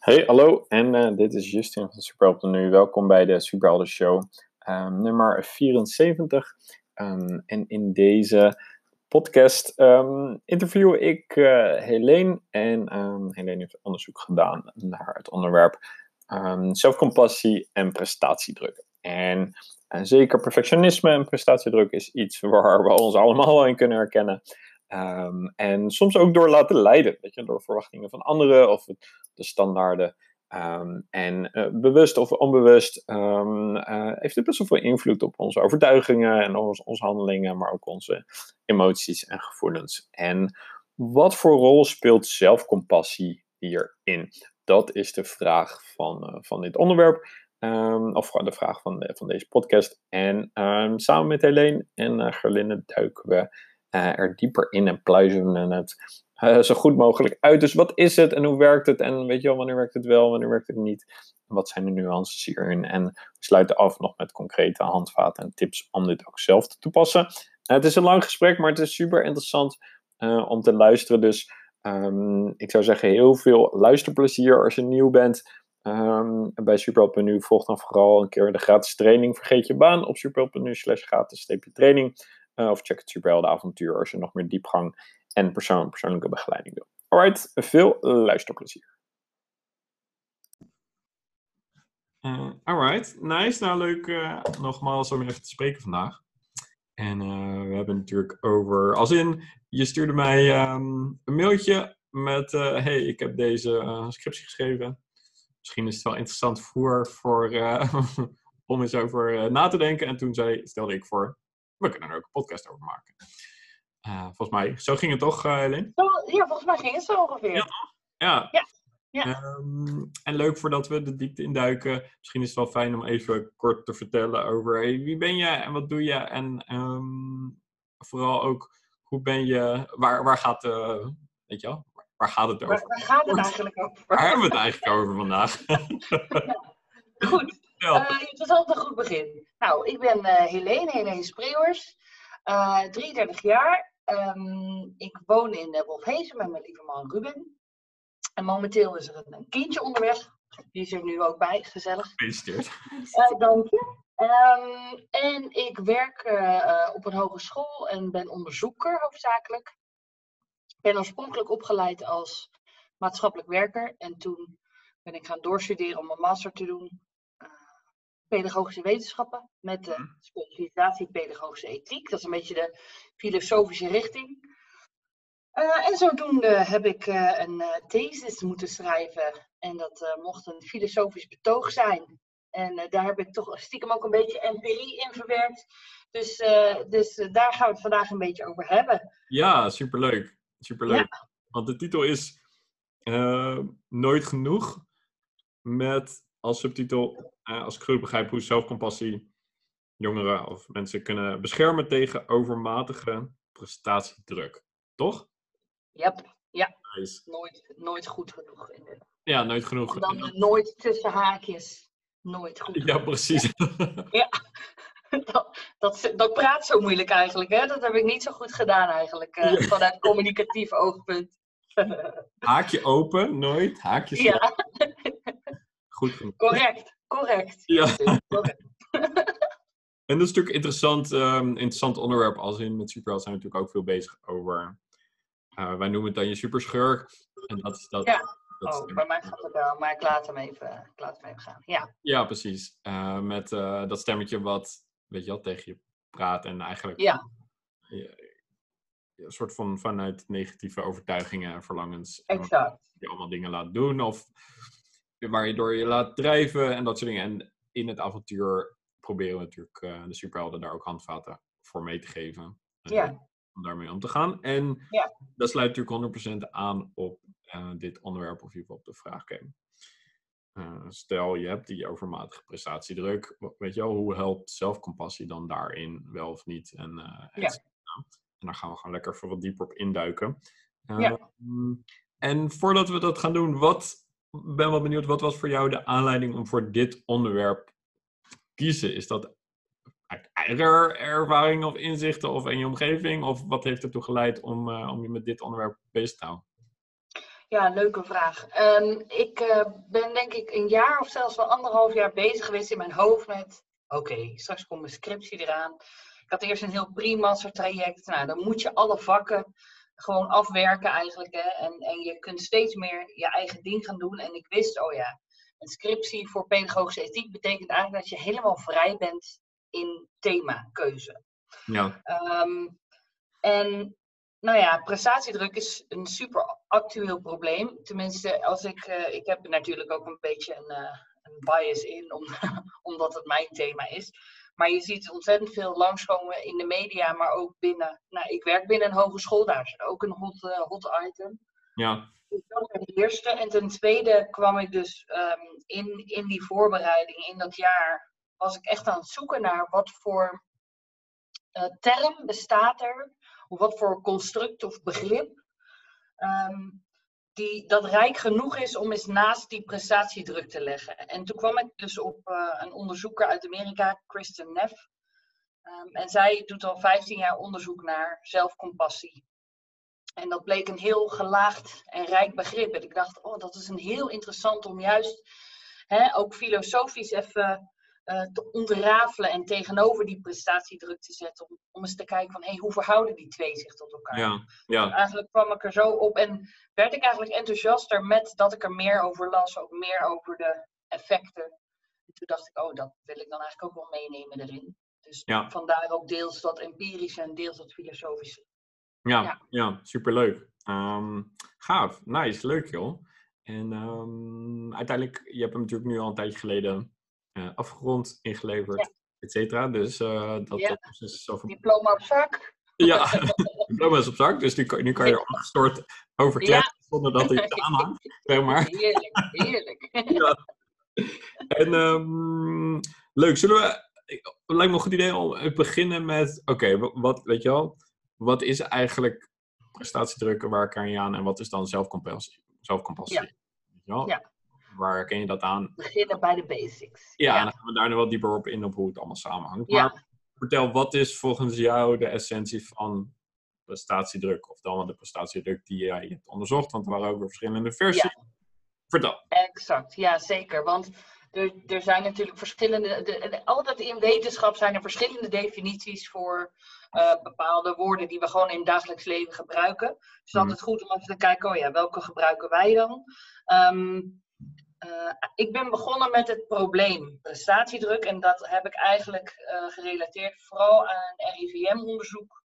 Hey, hallo en uh, dit is Justin van Superhelp nu. Welkom bij de Superhelden Show, um, nummer 74. Um, en in deze podcast um, interview ik uh, Helene. En Helene heeft onderzoek gedaan naar het onderwerp zelfcompassie en prestatiedruk. En uh, zeker perfectionisme en prestatiedruk is iets waar we ons allemaal in kunnen herkennen. Um, en soms ook door laten leiden, weet je, door verwachtingen van anderen of de standaarden. Um, en uh, bewust of onbewust um, uh, heeft het best wel veel invloed op onze overtuigingen en onze, onze handelingen, maar ook onze emoties en gevoelens. En wat voor rol speelt zelfcompassie hierin? Dat is de vraag van, uh, van dit onderwerp. Um, of de vraag van, van deze podcast. En samen met Helene en Gerlinde duiken we er dieper in en pluizen we het uh, zo goed mogelijk uit. Dus wat is het en hoe werkt het? En weet je wel, wanneer werkt het wel, wanneer werkt het niet? Wat zijn de nuances hierin? En we sluiten af nog met concrete handvaten en tips om dit ook zelf te toepassen. Uh, het is een lang gesprek, maar het is super interessant om te luisteren. Dus um, ik zou zeggen, heel veel luisterplezier als je nieuw bent. Um, bij Superhelp.nu volg dan vooral een keer de gratis training. Vergeet je baan op superhelp.nu slash gratis training. Uh, of check het Superheldenavontuur als je nog meer diepgang en persoon, persoonlijke begeleiding wil. Alright, veel luisterplezier. Uh, alright, nice. Nou, leuk uh, nogmaals om even te spreken vandaag. En we hebben natuurlijk over, als in, je stuurde mij um, een mailtje met, hey, ik heb deze scriptie geschreven. Misschien is het wel interessant voor, voor om eens over na te denken. En toen zei, stelde ik voor, we kunnen er ook een podcast over maken. Uh, volgens mij, zo ging het toch, uh, Helene? Ja, volgens mij ging het zo ongeveer. Ja, ja. ja. ja. Um, en leuk voordat we de diepte induiken. Misschien is het wel fijn om even kort te vertellen over hey, wie ben je en wat doe je. En um, vooral ook, hoe ben je, waar, waar gaat, uh, weet je wel, waar gaat het over? Waar, waar gaat het eigenlijk over? Waar hebben we het eigenlijk over vandaag? Goed. Ja. het is altijd een goed begin. Nou, ik ben uh, Helene, Helene Spreeuwers, uh, 33 jaar. Um, ik woon in uh, Wolfhezen met mijn lieve man Ruben. En momenteel is er een, een, kindje onderweg. Die is er nu ook bij, gezellig. Gefeliciteerd. Dank je. Um, en ik werk op een hogeschool en ben onderzoeker hoofdzakelijk. Ik ben oorspronkelijk opgeleid als maatschappelijk werker. En toen ben ik gaan doorstuderen om een master te doen pedagogische wetenschappen met de mhm. specialisatie pedagogische ethiek. Dat is een beetje de filosofische richting. Uh, en zodoende heb ik uh, een uh, thesis moeten schrijven. En dat mocht een filosofisch betoog zijn. En daar heb ik toch stiekem ook een beetje empirie in verwerkt. Dus, dus daar gaan we het vandaag een beetje over hebben. Ja, superleuk. Superleuk. Ja. Want de titel is Nooit genoeg. Met als subtitel, als ik goed begrijp, hoe zelfcompassie jongeren of mensen kunnen beschermen tegen overmatige prestatiedruk. Toch? Yep. Ja, nooit, nooit goed genoeg. Ja, nooit genoeg. En dan nooit tussen haakjes. Nooit goed. Ja, precies. ja, dat, dat, dat, praat zo moeilijk eigenlijk. Hè? Dat heb ik niet zo goed gedaan eigenlijk, uh, ja. vanuit communicatief oogpunt. Haakje open, nooit. Haakje Ja. Goed Correct, correct. Ja. en dat is natuurlijk interessant, um, interessant onderwerp. Als in met Superheld zijn we natuurlijk ook veel bezig over. Uh, wij noemen het dan je superschurk. En dat is dat. Ja. Dat oh, bij mij gaat het wel, maar ik laat hem even, ik laat hem even gaan. Ja, ja precies. Uh, met uh, dat stemmetje wat, weet je wel, tegen je praat en eigenlijk. Ja. een soort van vanuit negatieve overtuigingen en verlangens. Exact. Je allemaal dingen laat doen of waar je door je laat drijven en dat soort dingen. En in het avontuur proberen we natuurlijk uh, de superhelden daar ook handvaten voor mee te geven. Uh, ja. Om daarmee om te gaan. En ja. dat sluit natuurlijk 100% aan op uh, dit onderwerp of op de vraag stel, je hebt die overmatige prestatiedruk. Weet je wel, hoe helpt zelfcompassie dan daarin wel of niet? En, ja. en daar gaan we gewoon lekker voor wat dieper op induiken. Ja. Ehm, en voordat we dat gaan doen, wat ben wel benieuwd, wat was voor jou de aanleiding om voor dit onderwerp kiezen? Is dat uit eigen ervaring of inzichten of in je omgeving? Of wat heeft ertoe geleid om, uh, om je met dit onderwerp bezig te houden? Ja, leuke vraag. Ehm, ik uh, ben denk ik een jaar of zelfs wel anderhalf jaar bezig geweest in mijn hoofd met... Oké, straks komt mijn scriptie eraan. Ik had eerst een heel pre-master traject. Nou, dan moet je alle vakken gewoon afwerken eigenlijk. Hè? En, en je kunt steeds meer je eigen ding gaan doen. En ik wist, oh ja, een scriptie voor pedagogische ethiek betekent eigenlijk dat je helemaal vrij bent in themakeuze. Ja. Um, en nou ja, prestatiedruk is een super actueel probleem. Tenminste, als ik, uh, ik heb natuurlijk ook een beetje een, uh, een bias in, om, omdat het mijn thema is. Maar je ziet ontzettend veel langskomen in de media, maar ook binnen. Nou, ik werk binnen een hogeschool, daar is ook een hot, uh, hot item. Ja. Dus dat was de eerste. En ten tweede kwam ik dus um, in, in die voorbereiding, in dat jaar, was ik echt aan het zoeken naar wat voor uh, term bestaat er, of wat voor construct of begrip, um, die, dat rijk genoeg is om eens naast die prestatiedruk te leggen. En toen kwam ik dus op uh, een onderzoeker uit Amerika, Kristen Neff. Um, en zij doet al 15 jaar onderzoek naar zelfcompassie. En dat bleek een heel gelaagd en rijk begrip. En ik dacht, oh, dat is een heel interessant om juist hè, ook filosofisch even uh, te ontrafelen en tegenover die prestatiedruk te zetten. Om, om eens te kijken van, hé, hey, hoe verhouden die twee zich tot elkaar? Ja, ja. En eigenlijk kwam ik er zo op en werd ik eigenlijk enthousiaster met dat ik er meer over las, ook meer over de effecten. En toen dacht ik, oh, dat wil ik dan eigenlijk ook wel meenemen erin. Dus Ja. vandaar ook deels dat empirische en deels dat filosofische. Ja, Ja. ja. superleuk. Ehm, gaaf, nice, leuk joh. En ehm, uiteindelijk, je hebt hem natuurlijk nu al een tijdje geleden eh, afgerond, ingeleverd, Ja. et cetera. Dus eh, dat, Ja. dat proces is over... Diploma op zak. Ja, diploma is op zak, dus nu kan, nu kan je er afgestort over kletsen zonder dat er iets aanhangt, zeg maar. Heerlijk, heerlijk. Ja. En ehm, leuk, zullen we... ik- Het lijkt me een goed idee om te beginnen met... Oké, wa- wat, weet je wel, wat is eigenlijk prestatiedruk, waar kan je aan en wat is dan zelfcompassie? zelfcompassie? Ja. Waar ken je dat aan? Beginnen bij de basics. Ja, en dan gaan we daar nog wat dieper op in op hoe het allemaal samenhangt. Ja. Maar vertel, wat is volgens jou de essentie van prestatiedruk? Of dan de prestatiedruk die jij hebt onderzocht, want er waren ook weer verschillende versies. Vertel. Exact, ja zeker. Want er, er zijn natuurlijk verschillende, de, de- altijd in wetenschap zijn er verschillende definities voor eh, bepaalde woorden die we gewoon in het dagelijks leven gebruiken. Dus Mhm. altijd goed om even te kijken, oh ja, welke gebruiken wij dan? Ehm, eh, ik ben begonnen met het probleem prestatiedruk en dat heb ik eigenlijk eh, gerelateerd vooral aan een RIVM-onderzoek.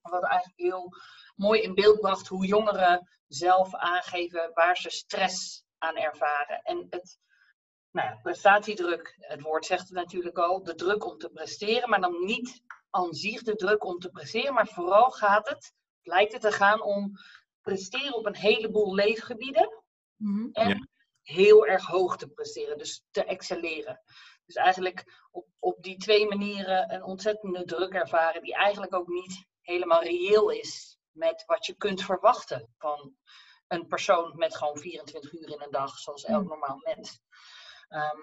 Wat eigenlijk heel mooi in beeld bracht hoe jongeren zelf aangeven waar ze stress aan ervaren. En het, nou ja, prestatiedruk, het woord zegt het natuurlijk al, de druk om te presteren, maar dan niet aan zich de druk om te presteren, maar vooral gaat het, lijkt het te gaan om presteren op een heleboel leefgebieden Mhm. en Ja. Heel erg hoog te presteren, dus te excelleren. Dus eigenlijk op, op die twee manieren een ontzettende druk ervaren, die eigenlijk ook niet helemaal reëel is met wat je kunt verwachten van een persoon met gewoon 24 uur in een dag, zoals elk Mm. normaal mens. Ehm,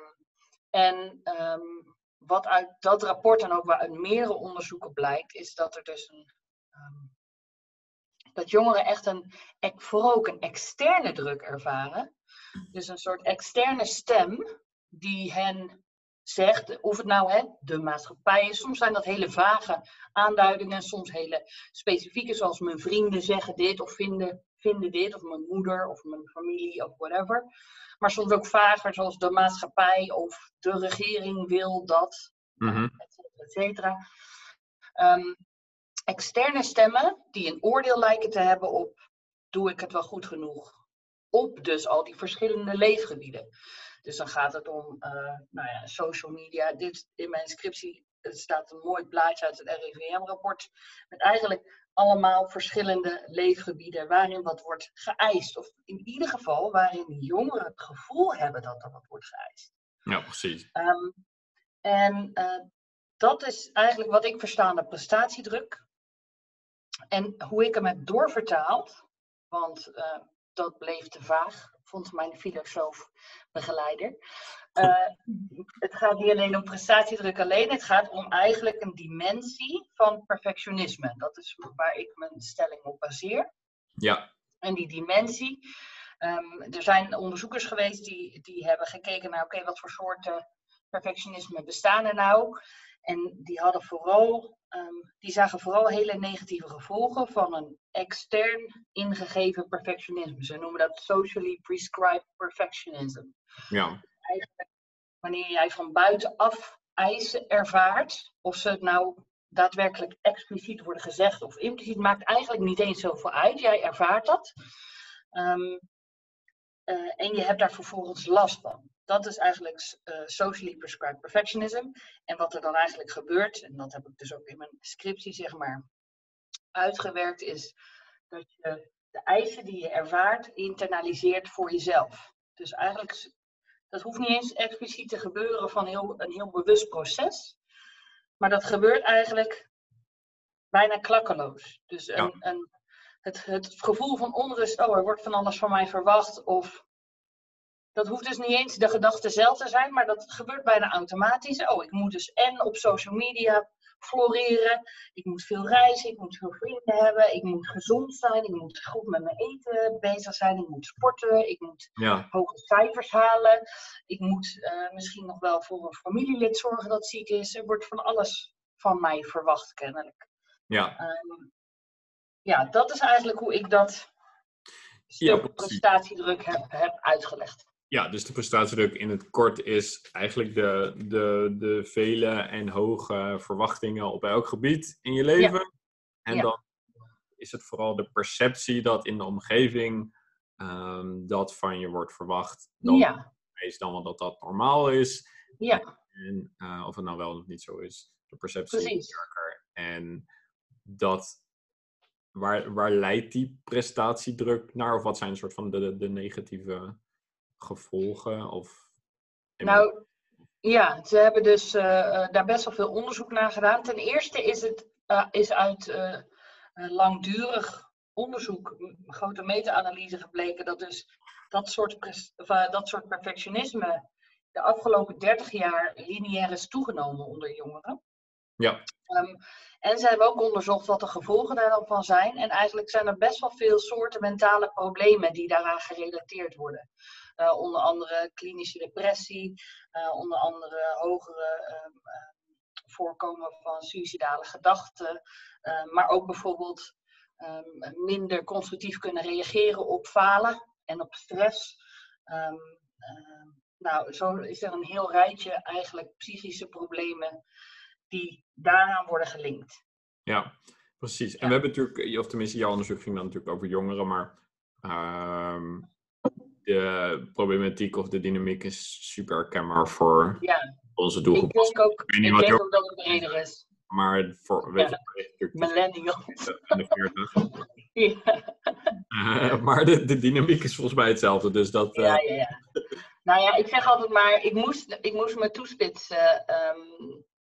en ehm, wat uit dat rapport en ook waar uit meerdere onderzoeken blijkt, is dat er dus een. ehm, dat jongeren echt een, vooral ook een externe druk ervaren. Dus een soort externe stem die hen zegt, of het nou hè, de maatschappij is. Soms zijn dat hele vage aanduidingen, soms hele specifieke, zoals mijn vrienden zeggen dit of vinden, vinden dit, of mijn moeder of mijn familie of whatever. Maar soms ook vager, zoals de maatschappij of de regering wil dat, cetera, et cetera. Ehm, externe stemmen die een oordeel lijken te hebben op, doe ik het wel goed genoeg? Op dus al die verschillende leefgebieden. Dus dan gaat het om eh, nou ja, social media. Dit in mijn scriptie staat een mooi plaatje uit het RIVM-rapport. Met eigenlijk allemaal verschillende leefgebieden waarin wat wordt geëist. Of in ieder geval waarin jongeren het gevoel hebben dat er wat wordt geëist. Ja, precies. Ehm, en eh, dat is eigenlijk wat ik versta aan de prestatiedruk. En hoe ik hem heb doorvertaald, want eh, dat bleef te vaag, vond mijn filosoof-begeleider. Eh, het gaat niet alleen om prestatiedruk alleen, het gaat om eigenlijk een dimensie van perfectionisme. Dat is waar ik mijn stelling op baseer. Ja, En die dimensie Ehm, er zijn onderzoekers geweest die, die hebben gekeken naar, oké, wat voor soorten perfectionisme bestaan er nou? En die, hadden vooral, ehm, die zagen vooral hele negatieve gevolgen van een extern ingegeven perfectionisme. Ze noemen dat socially prescribed perfectionism. Ja. Eigenlijk wanneer jij van buitenaf eisen ervaart, of ze het nou daadwerkelijk expliciet worden gezegd of impliciet, maakt eigenlijk niet eens zoveel uit. Jij ervaart dat. Ehm, eh, en je hebt daar vervolgens last van. Dat is eigenlijk uh, socially prescribed perfectionism. En wat er dan eigenlijk gebeurt, en dat heb ik dus ook in mijn scriptie zeg maar uitgewerkt, is dat je de eisen die je ervaart internaliseert voor jezelf. Dus eigenlijk, dat hoeft niet eens expliciet te gebeuren van heel, een heel bewust proces. Maar dat gebeurt eigenlijk bijna klakkeloos. Dus een, een, het, het gevoel van onrust, oh er wordt van alles van mij verwacht, of dat hoeft dus niet eens de gedachte zelf te zijn, maar dat gebeurt bijna automatisch. Oh, ik moet dus en op social media floreren, ik moet veel reizen, ik moet veel vrienden hebben, ik moet gezond zijn, ik moet goed met mijn eten bezig zijn, ik moet sporten, ik moet Ja. hoge cijfers halen, ik moet eh, misschien nog wel voor een familielid zorgen dat ziek is. Er wordt van alles van mij verwacht, kennelijk. Ja. Ehm, ja, dat is eigenlijk hoe ik dat stuk precies. prestatiedruk heb, heb uitgelegd. Ja, dus de prestatiedruk in het kort is eigenlijk de, de, de vele en hoge verwachtingen op elk gebied in je leven. En Ja. dan is het vooral de perceptie dat in de omgeving ehm, dat van je wordt verwacht. Dan Ja, is dan wel dat dat normaal is. ja, En uh, of het nou wel of niet zo is. De perceptie is sterker. En dat, waar, waar leidt die prestatiedruk naar? Of wat zijn een soort van de, de negatieve gevolgen? Of, nou ja, ze hebben dus eh, eh, daar best wel veel onderzoek naar gedaan. Ten eerste is het eh, is uit langdurig onderzoek, grote meta-analyse gebleken dat dus dat soort, of, dat soort perfectionisme de afgelopen 30 jaar lineair is toegenomen onder jongeren. Ja. Ehm, en ze hebben ook onderzocht wat de gevolgen daar dan van zijn. En eigenlijk zijn er best wel veel soorten mentale problemen die daaraan gerelateerd worden. Eh, onder andere klinische depressie, eh, onder andere hogere ehm, ehm, voorkomen van suïcidale gedachten. eh, maar ook bijvoorbeeld ehm, minder constructief kunnen reageren op falen en op stress. Ehm, nou, zo is er een heel rijtje eigenlijk psychische problemen die daaraan worden gelinkt. Ja, precies. En Ja. we hebben natuurlijk, of tenminste, jouw onderzoek ging dan natuurlijk over jongeren, maar de problematiek of de dynamiek is super herkenbaar voor Ja, onze ik doelgroep. denk ook, weet niet ik wat denk ook dat het breder is. Maar voor, weet Ja. je, natuurlijk tussen Millennials. de 40. ja, Eh, maar de, de dynamiek is volgens mij hetzelfde. Dus dat. eh, ja, ja, ja. Nou ja, ik zeg altijd maar, ik moest, ik moest me toespitsen. ehm,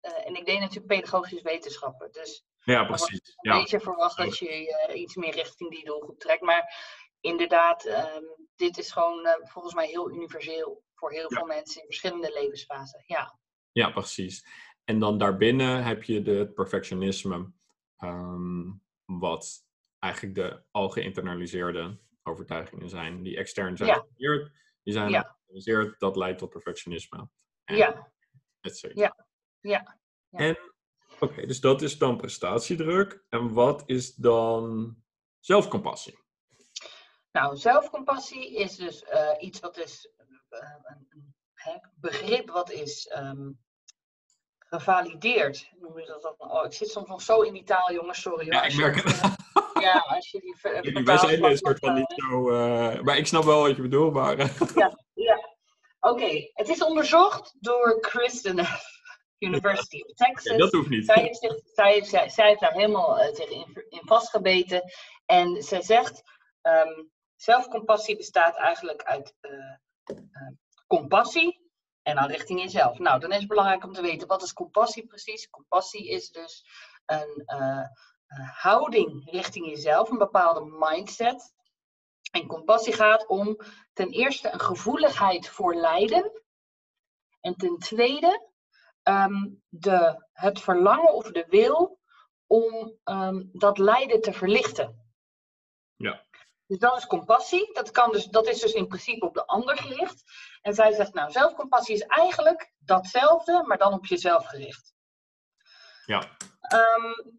eh, en ik deed natuurlijk pedagogische wetenschappen. Dus ja, precies. een Ja. beetje verwacht dat je eh, iets meer richting die doelgroep trekt. Maar inderdaad, ehm, dit is gewoon eh, volgens mij heel universeel voor heel Ja. veel mensen in verschillende levensfasen. Ja, ja, precies. En dan daarbinnen heb je de het perfectionisme. ehm, wat eigenlijk de al geïnternaliseerde overtuigingen zijn. Die extern zijn Ja. gecreëerd. Die zijn Ja. geïnternaliseerd. Dat leidt tot perfectionisme. En ja, et ja. ja. En, oké, dus dat is dan prestatiedruk. En wat is dan zelfcompassie? Nou, zelfcompassie is dus eh, iets wat is eh, een, hè, begrip wat is ehm, gevalideerd. Noem je dat dan? Oh, ik zit soms nog zo in die taal, jongens, sorry. Ja, ik merk het. Ja, als je die Jullie- Wij zijn een soort van niet zo... eh, maar ik snap wel wat je bedoelt, maar... eh, Ja, oké. Het is onderzocht door Kristen University of Texas. dat hoeft niet. Zij heeft, zich, zij, heeft, zij, zij heeft daar helemaal zich in, in vastgebeten. En zij zegt, ehm, zelfcompassie bestaat eigenlijk uit eh, eh, compassie en dan richting jezelf. Nou, dan is het belangrijk om te weten, wat is compassie precies? Compassie is dus een eh, houding richting jezelf, een bepaalde mindset. En compassie gaat om ten eerste een gevoeligheid voor lijden. En ten tweede ehm, de, het verlangen of de wil om ehm, dat lijden te verlichten. Ja. Dus dat is compassie. Dat, kan dus, dat is dus in principe op de ander gericht. En zij zegt, nou, zelfcompassie is eigenlijk datzelfde, maar dan op jezelf gericht. Ja. Ehm,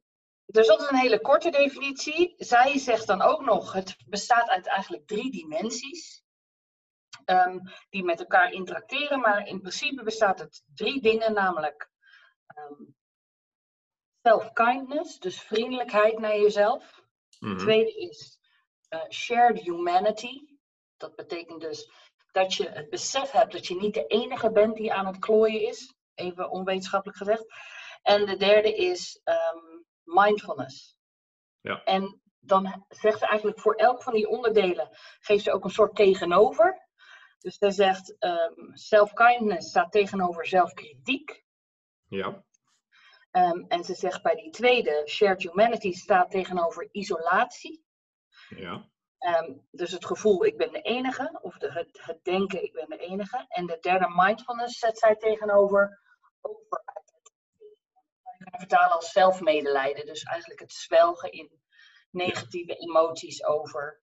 dus dat is een hele korte definitie. Zij zegt dan ook nog, het bestaat uit eigenlijk drie dimensies. ehm, die met elkaar interacteren, maar in principe bestaat het drie dingen, namelijk ehm, self-kindness, dus vriendelijkheid naar jezelf. Mhm. Tweede is eh, shared humanity. Dat betekent dus dat je het besef hebt dat je niet de enige bent die aan het klooien is. Even onwetenschappelijk gezegd. En de derde is ehm, mindfulness. Ja. En dan zegt ze eigenlijk voor elk van die onderdelen geeft ze ook een soort tegenover. Dus zij zegt ehm, self-kindness staat tegenover zelfkritiek. Ja. Ehm, en ze zegt bij die tweede, shared humanity, staat tegenover isolatie. Ja. Ehm, dus het gevoel, ik ben de enige, of de, het, het denken, ik ben de enige. En de derde, mindfulness, zet zij tegenover. Je kan vertalen als zelfmedelijden. Dus eigenlijk het zwelgen in negatieve emoties over,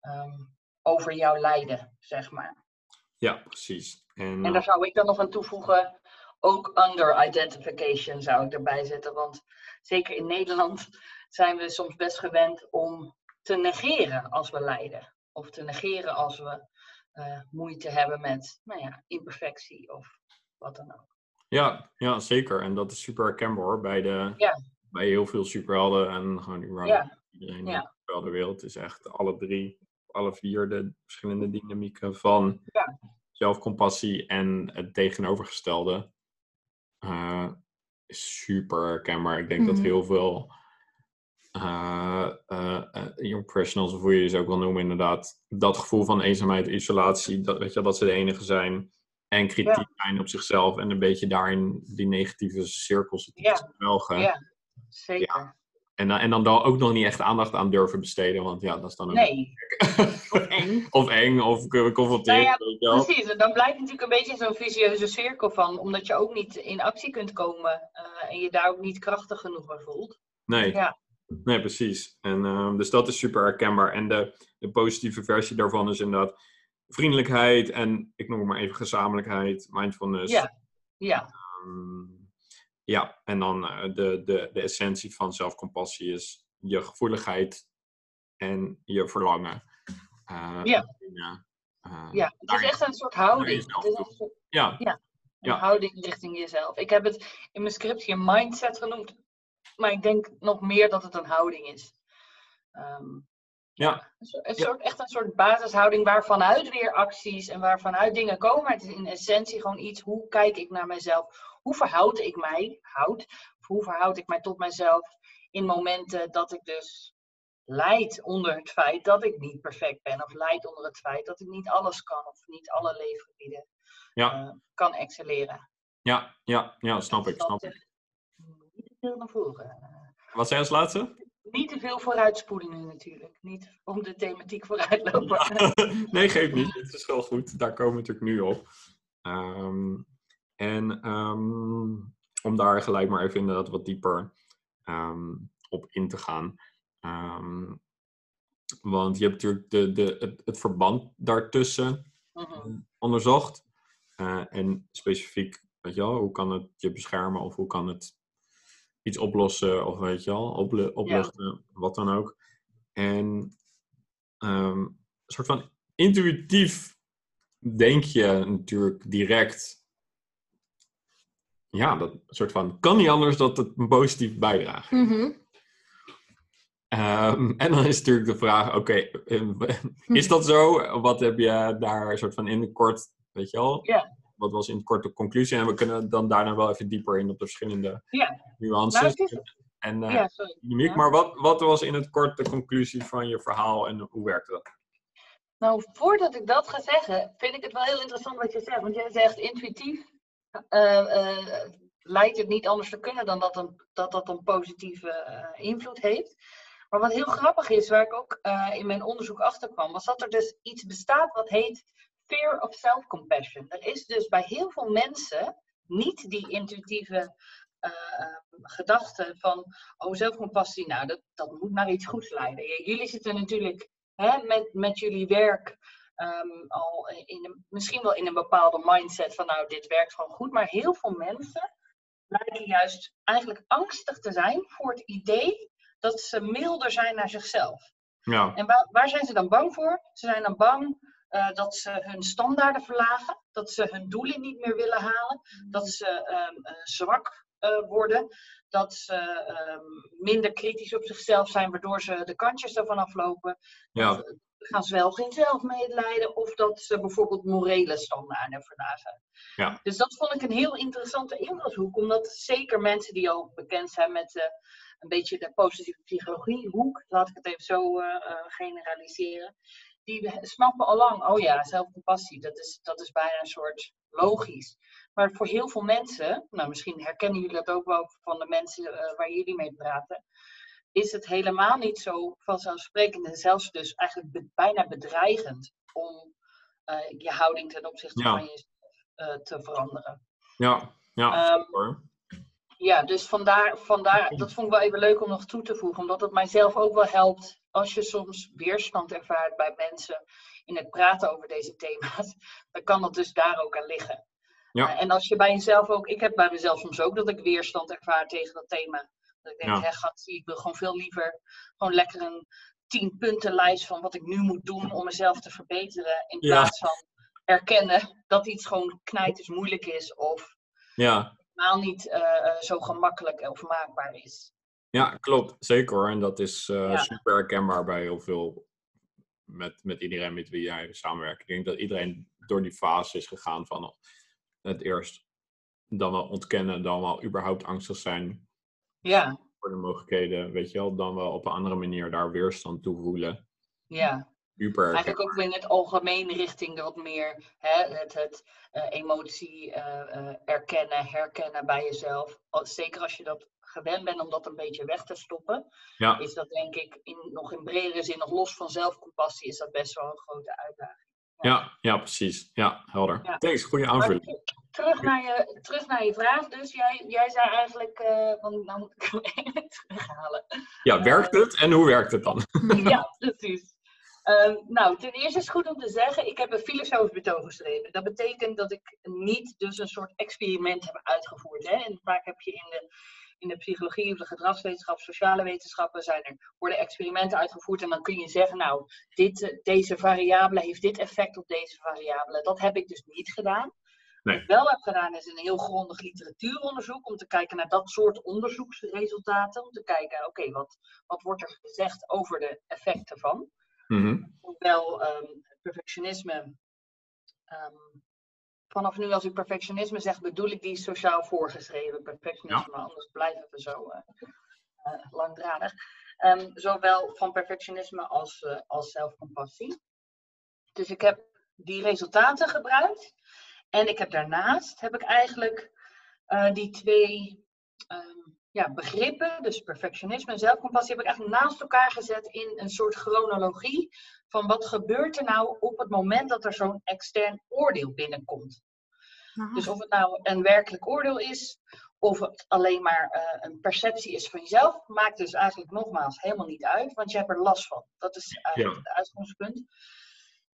ehm, over jouw lijden, zeg maar. Ja, precies. En, En daar zou ik dan nog aan toevoegen, ook under identification zou ik erbij zetten. Want zeker in Nederland zijn we soms best gewend om te negeren als we lijden. Of te negeren als we eh, moeite hebben met nou ja, imperfectie of wat dan ook. ja, ja, zeker. En dat is super herkenbaar hoor, bij, de, Ja. bij heel veel superhelden en gewoon überhaupt Ja. iedereen Ja. in de superheldenwereld is echt alle drie, alle vier de verschillende dynamieken van Ja. zelfcompassie en het tegenovergestelde. eh, is super herkenbaar. Ik denk dat Mhm. heel veel young professionals, of hoe je ze ook wil noemen, inderdaad, dat gevoel van eenzaamheid, isolatie, dat, weet je, dat ze de enige zijn en kritiek Ja. zijn op zichzelf en een beetje daarin die negatieve cirkels te Ja. Ja, zeker. En, dan- en dan daar ook nog niet echt aandacht aan durven besteden, want ja, dat is dan ook Nee, of eng. of eng of co- confronterend. Nou ja. Precies, en dan blijft natuurlijk een beetje zo'n vicieuze cirkel van, omdat je ook niet in actie kunt komen eh, en je daar ook niet krachtig genoeg bij voelt. Nee. Ja. Nee, precies. En, ehm, dus dat is super herkenbaar. En de, de positieve versie daarvan is inderdaad vriendelijkheid en ik noem maar even gezamenlijkheid, mindfulness. Ja. Ja, Ehm, ja, en dan eh, de, de, de essentie van zelfcompassie is je gevoeligheid en je verlangen. Eh, Ja. Ja. eh, ja. het is echt een soort houding. Het is een soort ja, een Ja. houding richting jezelf. Ik heb het in mijn scriptje mindset genoemd, maar ik denk nog meer dat het een houding is. Ehm, ja, een soort, Ja. echt een soort basishouding waarvanuit weer acties en waarvanuit dingen komen. Maar het is in essentie gewoon iets, hoe kijk ik naar mezelf? Hoe verhoud ik mij, houd, of hoe verhoud ik mij tot mezelf in momenten dat ik dus lijd onder het feit dat ik niet perfect ben. Of lijd onder het feit dat ik niet alles kan of niet alle leefgebieden ja, eh, kan excelleren. ja, ja, ja, snap ik, snap ik. Veel naar voren. Wat zei je als laatste? Niet te veel vooruitspoelen nu natuurlijk. Niet om de thematiek vooruit lopen. nee, geeft niet. Het is wel goed. Daar komen we natuurlijk nu op. Ehm, en ehm, om daar gelijk maar even inderdaad wat dieper ehm, op in te gaan. Want je hebt natuurlijk de, de, het, het verband daartussen Mhm. onderzocht. Eh, en specifiek, weet je wel, hoe kan het je beschermen of hoe kan het iets oplossen of weet je ople- opluchten, wat dan ook. En ehm, een soort van intuïtief denk je natuurlijk direct, ja, dat soort van, kan niet anders dat het een positief bijdraagt. Mhm. Ehm, en dan is natuurlijk de vraag, oké, eh, is dat zo? Wat heb je daar een soort van in de kort, weet je wel? Ja. Wat was in het kort de conclusie? En we kunnen dan daarna wel even dieper in op de verschillende nuances. Nou, en eh, ja, dynamiek. Maar wat, wat was in het kort de conclusie van je verhaal en hoe werkte dat? Nou, voordat ik dat ga zeggen, vind ik het wel heel interessant wat je zegt. Want jij zegt intuïtief eh, eh, lijkt het niet anders te kunnen dan dat een, dat, dat een positieve invloed heeft. Maar wat heel grappig is, waar ik ook in mijn onderzoek achter kwam, was dat er dus iets bestaat wat heet fear of self-compassion. Er is dus bij heel veel mensen niet die intuïtieve eh, gedachte van, oh zelfcompassie, nou dat, dat moet naar iets goeds leiden. Jullie zitten natuurlijk hè, met, met jullie werk ehm, al in een, misschien wel in een bepaalde mindset van nou, dit werkt gewoon goed. Maar heel veel mensen lijken juist eigenlijk angstig te zijn voor het idee dat ze milder zijn naar zichzelf. Ja. En waar, waar zijn ze dan bang voor? Ze zijn dan bang uh, dat ze hun standaarden verlagen, dat ze hun doelen niet meer willen halen, dat ze um, uh, zwak uh, worden, dat ze um, minder kritisch op zichzelf zijn, waardoor ze de kantjes ervan aflopen. Ja. Gaan ze wel geen zelfmedelijden of dat ze bijvoorbeeld morele standaarden verlagen. Ja. Dus dat vond ik een heel interessante invalshoek, omdat zeker mensen die ook bekend zijn met uh, een beetje de positieve psychologiehoek, laat ik het even zo uh, generaliseren, die snappen al lang, oh ja, zelfcompassie, dat is, dat is bijna een soort logisch. Maar voor heel veel mensen, nou misschien herkennen jullie dat ook wel van de mensen waar jullie mee praten, is het helemaal niet zo vanzelfsprekend en zelfs dus eigenlijk be bijna bedreigend om uh, je houding ten opzichte Ja. van jezelf uh, te veranderen. Ja, ja, hoor. Ja, dus vandaar, vandaar, dat vond ik wel even leuk om nog toe te voegen, omdat het mijzelf ook wel helpt als je soms weerstand ervaart bij mensen in het praten over deze thema's, dan kan dat dus daar ook aan liggen. Ja. Uh, en als je bij jezelf ook, ik heb bij mezelf soms ook dat ik weerstand ervaar tegen dat thema. Dat ik denk, Ja. hè, gatsie, ik wil gewoon veel liever gewoon lekker een tien punten lijst van wat ik nu moet doen om mezelf te verbeteren. In Ja. plaats van erkennen dat iets gewoon knijters moeilijk is of Ja. helemaal niet uh, zo gemakkelijk of maakbaar is. Ja, klopt. Zeker hoor. En dat is uh, Ja. super herkenbaar bij heel veel, met, met iedereen met wie jij samenwerkt. Ik denk dat iedereen door die fase is gegaan van het eerst dan wel ontkennen, dan wel überhaupt angstig zijn Ja, voor de mogelijkheden, weet je wel, dan wel op een andere manier daar weerstand toe voelen. ja. Super Eigenlijk ook in het algemeen richting wat meer hè, het, het uh, emotie uh, uh, erkennen, herkennen bij jezelf. Zeker als je dat gewend bent om dat een beetje weg te stoppen, Ja, is dat denk ik in, nog in bredere zin, nog los van zelfcompassie, is dat best wel een grote uitdaging. ja, ja, precies. Ja, helder. Ja. Thanks, goede aanvulling. ter- terug, naar je, terug naar je vraag dus. Jij, jij zei eigenlijk, uh, want nou moet ik hem even terughalen. Ja, werkt het en hoe werkt het dan? ja, precies. Um, nou, ten eerste is het goed om te zeggen, ik heb een filosofisch betoog geschreven. Dat betekent dat ik niet dus een soort experiment heb uitgevoerd. Hè? En vaak heb je in de, in de psychologie of de gedragswetenschap, sociale wetenschappen, zijn er, worden experimenten uitgevoerd. En dan kun je zeggen, nou, dit, deze variabele heeft dit effect op deze variabele. Dat heb ik dus niet gedaan. Nee. Wat ik wel heb gedaan is een heel grondig literatuuronderzoek om te kijken naar dat soort onderzoeksresultaten. Om te kijken, oké, okay, wat, wat wordt er gezegd over de effecten van? Mhm. Hoewel um, perfectionisme. Um, vanaf nu, als ik perfectionisme zeg, bedoel ik die sociaal voorgeschreven perfectionisme. Ja. Anders blijven we zo uh, uh, langdradig. Um, zowel van perfectionisme als, uh, als zelfcompassie. Dus ik heb die resultaten gebruikt. En ik heb daarnaast heb ik eigenlijk uh, die twee um, ja, begrippen, dus perfectionisme en zelfcompassie, heb ik eigenlijk naast elkaar gezet in een soort chronologie van wat gebeurt er nou op het moment dat er zo'n extern oordeel binnenkomt. Aha. Dus of het nou een werkelijk oordeel is, of het alleen maar uh, een perceptie is van jezelf, maakt dus eigenlijk nogmaals helemaal niet uit, want je hebt er last van. Dat is eigenlijk ja. het uitgangspunt.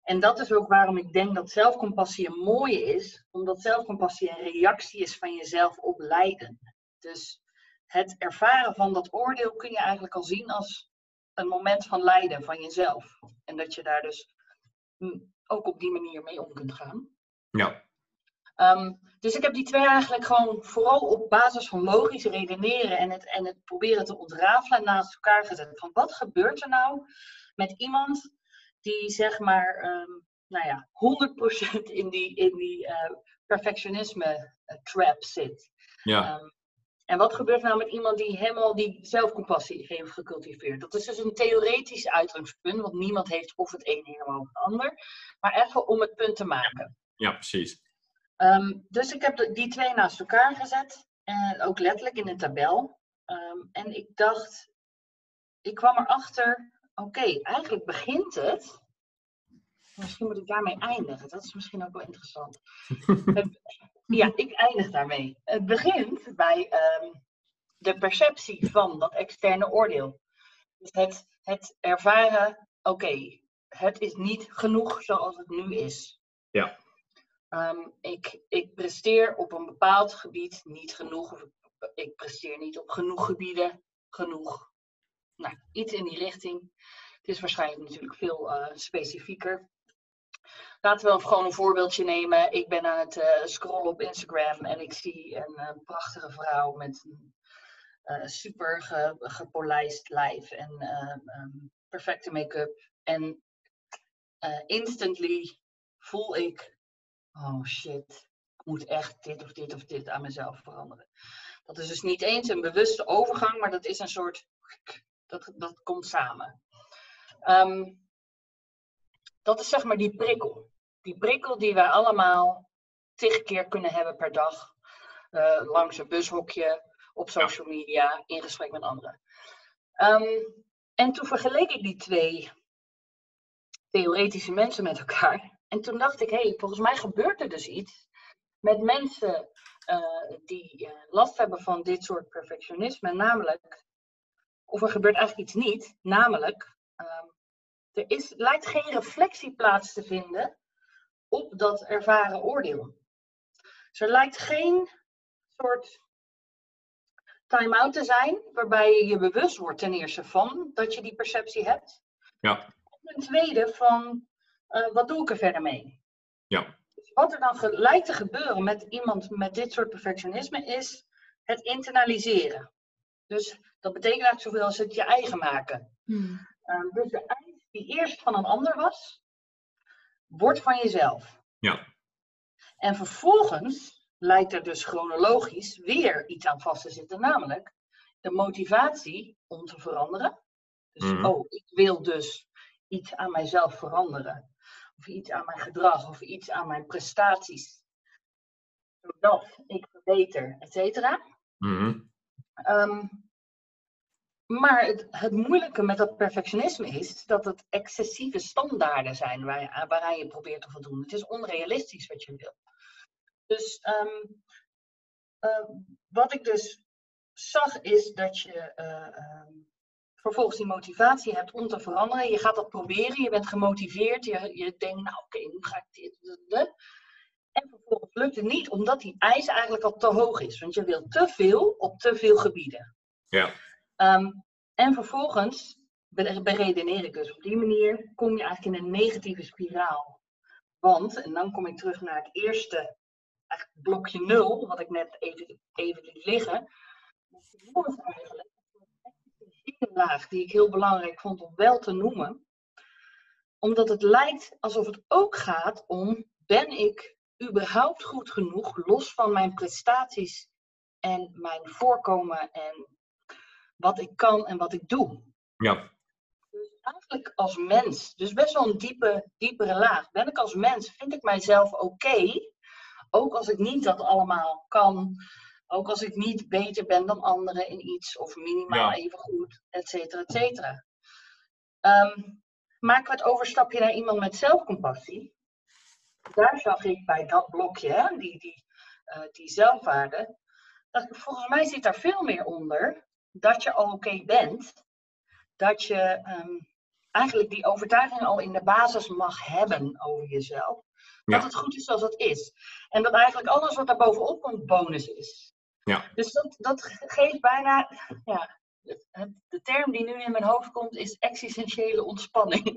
En dat is ook waarom ik denk dat zelfcompassie een mooie is, omdat zelfcompassie een reactie is van jezelf op lijden. Dus het ervaren van dat oordeel kun je eigenlijk al zien als een moment van lijden van jezelf. En dat je daar dus ook op die manier mee om kunt gaan. Ja. Um, dus ik heb die twee eigenlijk gewoon vooral op basis van logisch redeneren en het, en het proberen te ontrafelen naast elkaar gezet. Van wat gebeurt er nou met iemand die zeg maar, um, nou ja, 100% in die, in die uh, perfectionisme uh, trap zit. Ja. Um, en wat gebeurt nou met iemand die helemaal die zelfcompassie heeft gecultiveerd? Dat is dus een theoretisch uitgangspunt, want niemand heeft of het een helemaal of het ander. Maar even om het punt te maken. Ja, precies. Um, dus ik heb die twee naast elkaar gezet. En ook letterlijk in een tabel. Um, en ik dacht, ik kwam erachter, oké, okay, eigenlijk begint het. Misschien moet ik daarmee eindigen. Dat is misschien ook wel interessant. het, ja, ik eindig daarmee. Het begint bij um, de perceptie van dat externe oordeel. Dus het, het ervaren, oké, okay, het is niet genoeg zoals het nu is. Ja. Ehm, ik, ik presteer op een bepaald gebied niet genoeg. Of ik, ik presteer niet op genoeg gebieden genoeg. Nou, iets in die richting. Het is waarschijnlijk natuurlijk veel eh, specifieker. Laten we gewoon een voorbeeldje nemen. Ik ben aan het uh, scrollen op Instagram en ik zie een, eh, prachtige vrouw met een super ge, gepolijst lijf en um, perfecte make-up. En instantly voel ik, oh shit, ik moet echt dit of dit of dit aan mezelf veranderen. Dat is dus niet eens een bewuste overgang, maar dat is een soort, dat, dat komt samen. Ehm, dat is zeg maar die prikkel. Die prikkel die wij allemaal tig keer kunnen hebben per dag. Uh, langs een bushokje, op social media, in gesprek met anderen. Ehm, en toen vergeleek ik die twee theoretische mensen met elkaar. En toen dacht ik, hé, hey, volgens mij gebeurt er dus iets met mensen uh, die uh, last hebben van dit soort perfectionisme. Namelijk, of er gebeurt eigenlijk iets niet, namelijk, uh, er is, lijkt geen reflectie plaats te vinden op dat ervaren oordeel. Dus er lijkt geen soort time-out te zijn, waarbij je je bewust wordt ten eerste van dat je die perceptie hebt. Ja. En ten tweede van, uh, wat doe ik er verder mee? Ja. Dus wat er dan lijkt te gebeuren met iemand met dit soort perfectionisme is het internaliseren. Dus dat betekent eigenlijk zoveel als het je eigen maken. Hmm. Uh, dus eis die eerst van een ander was, wordt van jezelf. Ja. En vervolgens lijkt er dus chronologisch weer iets aan vast te zitten, namelijk de motivatie om te veranderen. Dus, Mhm. oh, ik wil dus iets aan mijzelf veranderen. Of iets aan mijn gedrag, of iets aan mijn prestaties. Zodat ik verbeter, et cetera. Ehm, maar het, het moeilijke met dat perfectionisme is dat het excessieve standaarden zijn waar waaraan je probeert te voldoen. Het is onrealistisch wat je wil. Dus ehm, ehm, wat ik dus zag is dat je eh, ehm, vervolgens die motivatie hebt om te veranderen. Je gaat dat proberen, je bent gemotiveerd, je, je denkt, nou oké, nu ga ik dit. En vervolgens lukt het niet, omdat die eis eigenlijk al te hoog is. Want je wilt te veel op te veel gebieden. Ja. Ehm, en vervolgens be- beredeneer ik dus op die manier, kom je eigenlijk in een negatieve spiraal. Want, en dan kom ik terug naar het eerste blokje nul, wat ik net even, even liet liggen. Is eigenlijk laag die ik heel belangrijk vond om wel te noemen. Omdat het lijkt alsof het ook gaat om, ben ik überhaupt goed genoeg, los van mijn prestaties en mijn voorkomen en wat ik kan en wat ik doe. Ja. Dus eigenlijk als mens, dus best wel een diepe, diepere laag. Ben ik als mens, vind ik mijzelf oké, ook als ik niet dat allemaal kan, ook als ik niet beter ben dan anderen in iets, of minimaal Ja. even goed, et cetera, et cetera. Ehm, maken we het overstapje naar iemand met zelfcompassie? Daar zag ik bij dat blokje, hè, die, die, eh, die zelfwaarde, dat volgens mij zit daar veel meer onder dat je al oké bent, dat je ehm, eigenlijk die overtuiging al in de basis mag hebben over jezelf. Ja. Dat het goed is zoals het is. En dat eigenlijk alles wat daar bovenop komt bonus is. Ja. Dus dat, dat geeft bijna, ja, de term die nu in mijn hoofd komt is existentiële ontspanning.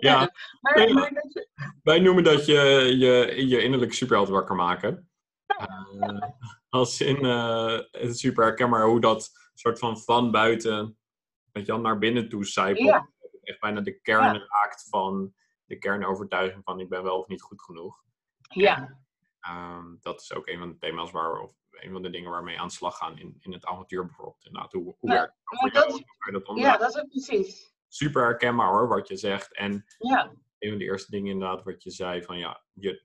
Ja. maar, dat Wij noemen dat je je, je innerlijk superheld wakker maken. Eh, als in eh, het is super herkenbaar hoe dat soort van van buiten weet je, wel, naar binnen toe zijpelt. Ja. Echt bijna de kern raakt van de kernovertuiging van ik ben wel of niet goed genoeg. ja, Ehm, dat is ook een van de thema's waar, of een van de dingen waarmee aan de slag gaan in, in het avontuur bijvoorbeeld. Inderdaad, hoe, hoe Ja, werkt jou? dat- Hoe ja, dat is ook precies. Super herkenbaar hoor, wat je zegt. En Ja, een van de eerste dingen inderdaad wat je zei van ja, je,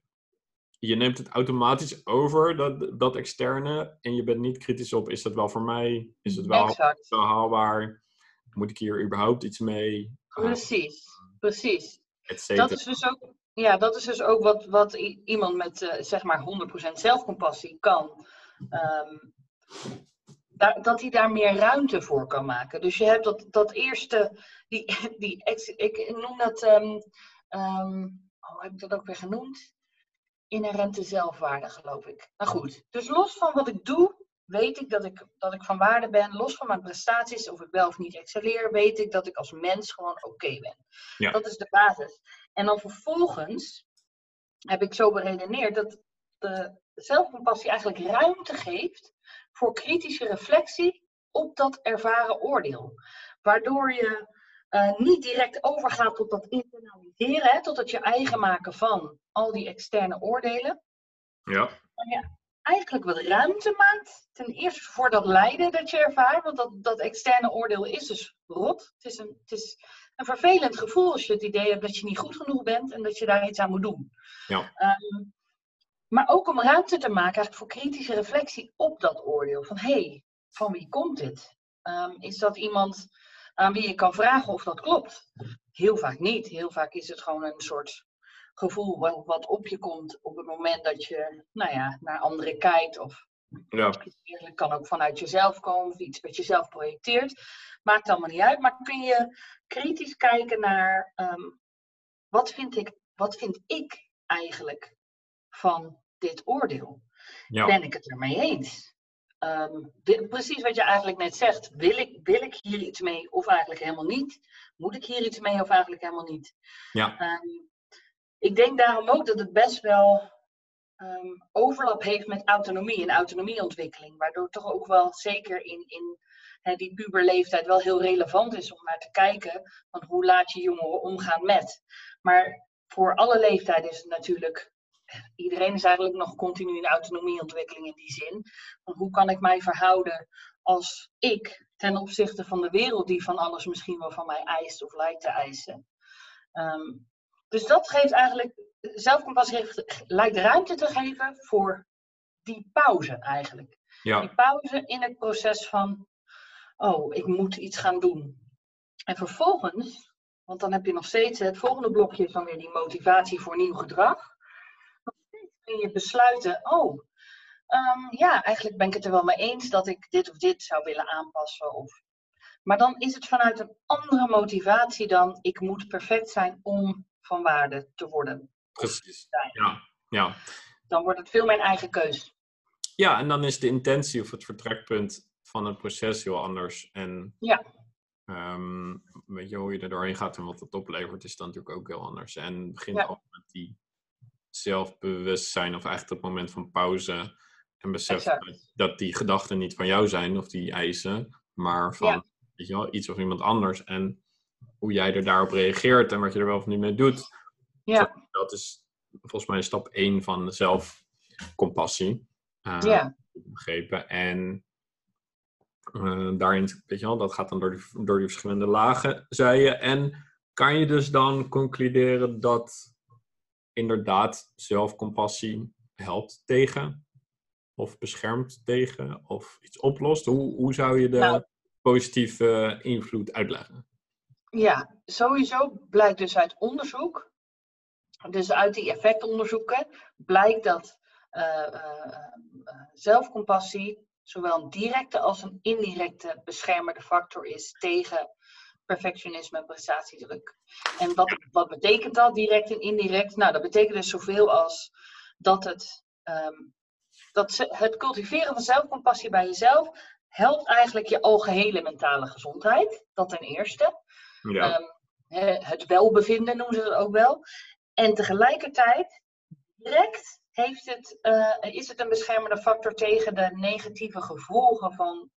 je neemt het automatisch over, dat, dat externe, en je bent niet kritisch op, is dat wel voor mij? Is het wel, exact. haalbaar? Moet ik hier überhaupt iets mee? Uh, Precies, precies. Dat is dus ook, ja, dat is dus ook wat, wat iemand met eh, zeg maar 100% zelfcompassie kan. Ehm, daar, dat hij daar meer ruimte voor kan maken. Dus je hebt dat, dat eerste, die, die, ik noem dat, um, um, hoe heb ik dat ook weer genoemd? Inherente zelfwaarde, geloof ik. Nou goed, dus los van wat ik doe, weet ik dat ik, dat ik van waarde ben. Los van mijn prestaties, of ik wel of niet excelleer, weet ik dat ik als mens gewoon oké ben. Ja. Dat is de basis. En dan vervolgens heb ik zo beredeneerd dat de zelfcompassie eigenlijk ruimte geeft voor kritische reflectie op dat ervaren oordeel. Waardoor je uh, niet direct overgaat tot dat internaliseren, hè, tot het je eigen maken van al die externe oordelen. Ja. Maar je eigenlijk wat ruimte maakt. Ten eerste voor dat lijden dat je ervaart, want dat, dat externe oordeel is dus rot. Het is, een, het is een vervelend gevoel als je het idee hebt dat je niet goed genoeg bent en dat je daar iets aan moet doen. Ja. Um, maar ook om ruimte te maken eigenlijk voor kritische reflectie op dat oordeel. Van hé, hey, van wie komt dit? Um, is dat iemand aan wie je kan vragen of dat klopt? Heel vaak niet. Heel vaak is het gewoon een soort gevoel wat, op je komt op het moment dat je nou ja, naar anderen kijkt. Of ja. het kan ook vanuit jezelf komen of iets wat je zelf projecteert. Maakt allemaal niet uit. Maar kun je kritisch kijken naar um, wat, vind ik, wat vind ik eigenlijk van dit oordeel. Ja. Ben ik het ermee eens? Um, precies wat je eigenlijk net zegt. Wil ik, wil ik hier iets mee of eigenlijk helemaal niet? Moet ik hier iets mee of eigenlijk helemaal niet? Ja. Um, ik denk daarom ook dat het best wel um, overlap heeft met autonomie en autonomieontwikkeling. Waardoor het toch ook wel zeker in, in hè, die puberleeftijd wel heel relevant is om naar te kijken. Van hoe laat je jongeren omgaan met. Maar voor alle leeftijden is het natuurlijk iedereen is eigenlijk nog continu in autonomieontwikkeling in die zin. Van hoe kan ik mij verhouden als ik ten opzichte van de wereld die van alles misschien wel van mij eist of lijkt te eisen. Um, dus dat geeft eigenlijk, zelfcompassie lijkt ruimte te geven voor die pauze eigenlijk. Ja. Die pauze in het proces van, oh, ik moet iets gaan doen. En vervolgens, want dan heb je nog steeds, het volgende blokje is dan weer die motivatie voor nieuw gedrag kun je besluiten, oh, um, ja, eigenlijk ben ik het er wel mee eens dat ik dit of dit zou willen aanpassen. Of... Maar dan is het vanuit een andere motivatie dan ik moet perfect zijn om van waarde te worden. Precies. Ja, ja. Dan wordt het veel mijn eigen keus. Ja, en dan is de intentie of het vertrekpunt van het proces heel anders. En ja. Um, weet je, hoe je er doorheen gaat en wat het oplevert, is dan natuurlijk ook heel anders. En begint ja. met die zelfbewustzijn of eigenlijk het moment van pauze. En besef dat, dat die gedachten niet van jou zijn of die eisen, maar van weet je wel, iets of iemand anders. En hoe jij er daarop reageert en wat je er wel of niet mee doet. Ja. Dat is volgens mij stap 1 van zelfcompassie. Uh, ja. Begrepen. En uh, daarin, weet je wel, dat gaat dan door die, door die verschillende lagen, zei je. En kan je dus dan concluderen dat inderdaad zelfcompassie helpt tegen of beschermt tegen of iets oplost? Hoe, hoe zou je de nou, positieve invloed uitleggen? Ja, sowieso blijkt dus uit onderzoek, dus uit die effectonderzoeken, blijkt dat uh, uh, zelfcompassie zowel een directe als een indirecte beschermende factor is tegen perfectionisme en prestatiedruk. En wat, wat betekent dat, direct en indirect? Nou, dat betekent dus zoveel als dat het, um, dat het cultiveren van zelfcompassie bij jezelf helpt eigenlijk je algehele mentale gezondheid. Dat ten eerste. Ja. Um, het welbevinden noemen ze het ook wel. En tegelijkertijd, direct heeft het, uh, is het een beschermende factor tegen de negatieve gevolgen van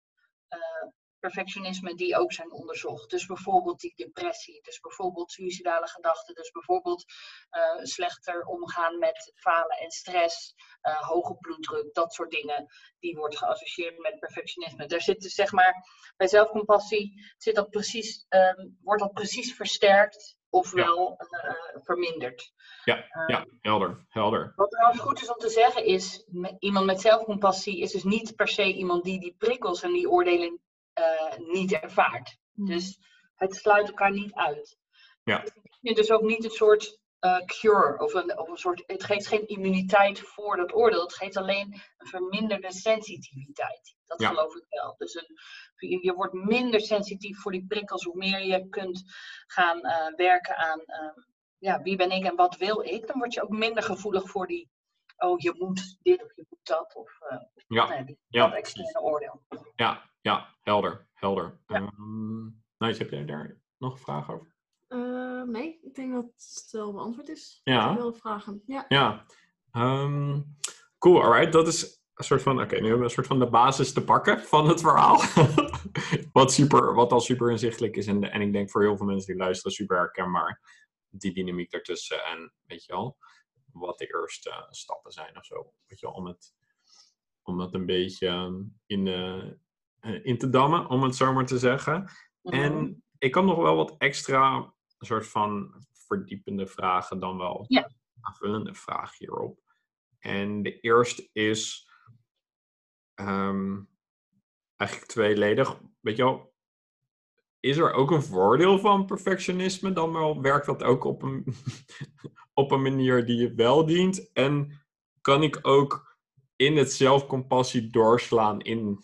uh, perfectionisme die ook zijn onderzocht. Dus bijvoorbeeld die depressie, dus bijvoorbeeld suïcidale gedachten, dus bijvoorbeeld uh, slechter omgaan met falen en stress, uh, hoge bloeddruk, dat soort dingen, die wordt geassocieerd met perfectionisme. Daar zit dus zeg maar, bij zelfcompassie zit dat precies, um, wordt dat precies versterkt ofwel ja. uh, verminderd. Ja, ja, helder, helder. Wat trouwens goed is om te zeggen is, iemand met zelfcompassie is dus niet per se iemand die die prikkels en die oordelen niet ervaart. Dus het sluit elkaar niet uit. Ja. Dus het is dus ook niet een soort eh, cure of een, of een soort. Het geeft geen immuniteit voor dat oordeel. Het geeft alleen een verminderde sensitiviteit. Dat Ja. geloof ik wel. Dus een, je, je wordt minder sensitief voor die prikkels hoe meer je kunt gaan eh, werken aan eh, ja, wie ben ik en wat wil ik. Dan word je ook minder gevoelig voor die. Oh, je moet dit of je moet dat. Of eh, Ja, nee, die- ja, dat externe oordeel. ja, ja, helder, helder. Ja. Ehm, nice, heb jij daar nog een vraag over? Eh, nee, ik denk dat het wel beantwoord is. Ja. Ik wil vragen. Ja. Ja. Ehm, cool, alright. Dat is een soort van, oké, nu hebben we een soort van de basis te pakken van het verhaal. wat, super, wat al super inzichtelijk is. En, en ik denk voor heel veel mensen die luisteren super herkenbaar. Die dynamiek daartussen. En weet je wel, wat de eerste stappen zijn of zo. Weet je wel, om het, om het een beetje in, de, in te dammen, om het zo maar te zeggen. Mhm. En ik kan nog wel wat extra soort van verdiepende vragen dan wel. Ja. Aanvullende vraag hierop. En de eerste is ehm, eigenlijk tweeledig. Weet je wel, is er ook een voordeel van perfectionisme? Dan wel werkt dat ook op een, op een manier die je wel dient? En kan ik ook in het zelfcompassie doorslaan in,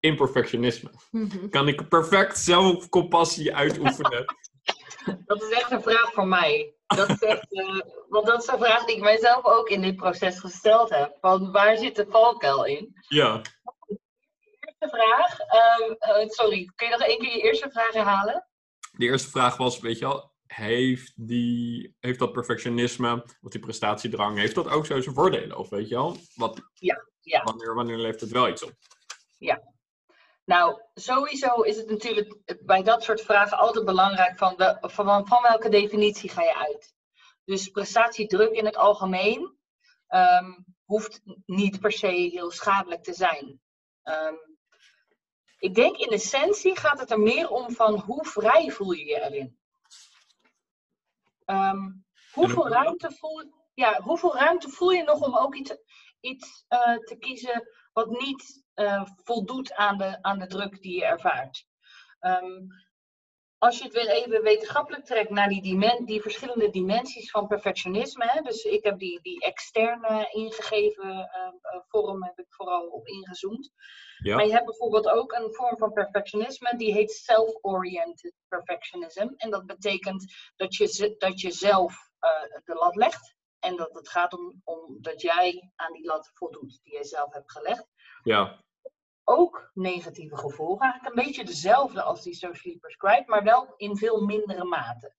in perfectionisme? Mhm. Kan ik perfect zelfcompassie uitoefenen? Dat is echt een vraag voor mij. Dat is echt, eh, want dat is een vraag die ik mijzelf ook in dit proces gesteld heb. Van waar zit de valkuil in? ja. Eerste vraag. ehm, eh, sorry, kun je nog één keer je eerste vraag herhalen? De eerste vraag was, weet je wel, heeft, die, heeft dat perfectionisme, of die prestatiedrang, heeft dat ook zo zijn voordelen? Of weet je wel, wat, Ja, ja. Wanneer, wanneer levert het wel iets op? Nou, sowieso is het natuurlijk bij dat soort vragen altijd belangrijk van, de, van, van welke definitie ga je uit. Dus prestatiedruk in het algemeen ehm, hoeft niet per se heel schadelijk te zijn. Ehm, ik denk in essentie gaat het er meer om van hoe vrij voel je je erin. Ehm, hoeveel, hoe- ruimte voel, ja, hoeveel ruimte voel je nog om ook iets, iets eh, te kiezen wat niet eh, voldoet aan de, aan de druk die je ervaart? Ehm, als je het weer even wetenschappelijk trekt naar die, dimen- die verschillende dimensies van perfectionisme. Hè, dus ik heb die, die externe ingegeven eh, eh, vorm heb ik vooral op ingezoomd. Ja. Maar je hebt bijvoorbeeld ook een vorm van perfectionisme die heet self-oriented perfectionism. En dat betekent dat je, dat je zelf eh, de lat legt. En dat het gaat om, om dat jij aan die lat voldoet die jij zelf hebt gelegd. Ja, Ook negatieve gevolgen. Eigenlijk een beetje dezelfde als die socially prescribed, maar wel in veel mindere mate.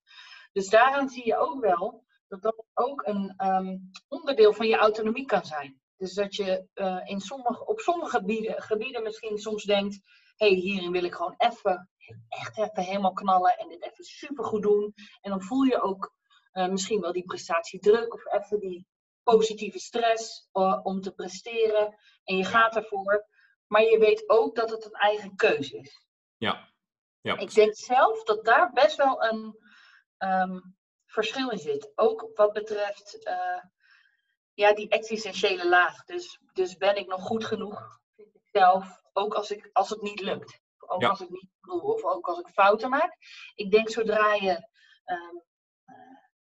Dus daaraan zie je ook wel dat dat ook een ehm, onderdeel van je autonomie kan zijn. Dus dat je eh, in sommige, op sommige gebieden, gebieden misschien soms denkt: hé, hey, hierin wil ik gewoon even, echt even helemaal knallen en dit even supergoed doen. En dan voel je ook eh, misschien wel die prestatiedruk of even die positieve stress eh, om te presteren. En je gaat ervoor. Maar je weet ook dat het een eigen keuze is. ja. ja. Ik denk zelf dat daar best wel een ehm, verschil in zit. Ook wat betreft eh, ja, die existentiële laag. Dus, dus ben ik nog goed genoeg, vind ik zelf, ook als, ik, als het niet lukt. Ook Ja. als ik niet doe, of ook als ik fouten maak. Ik denk zodra je ehm, eh,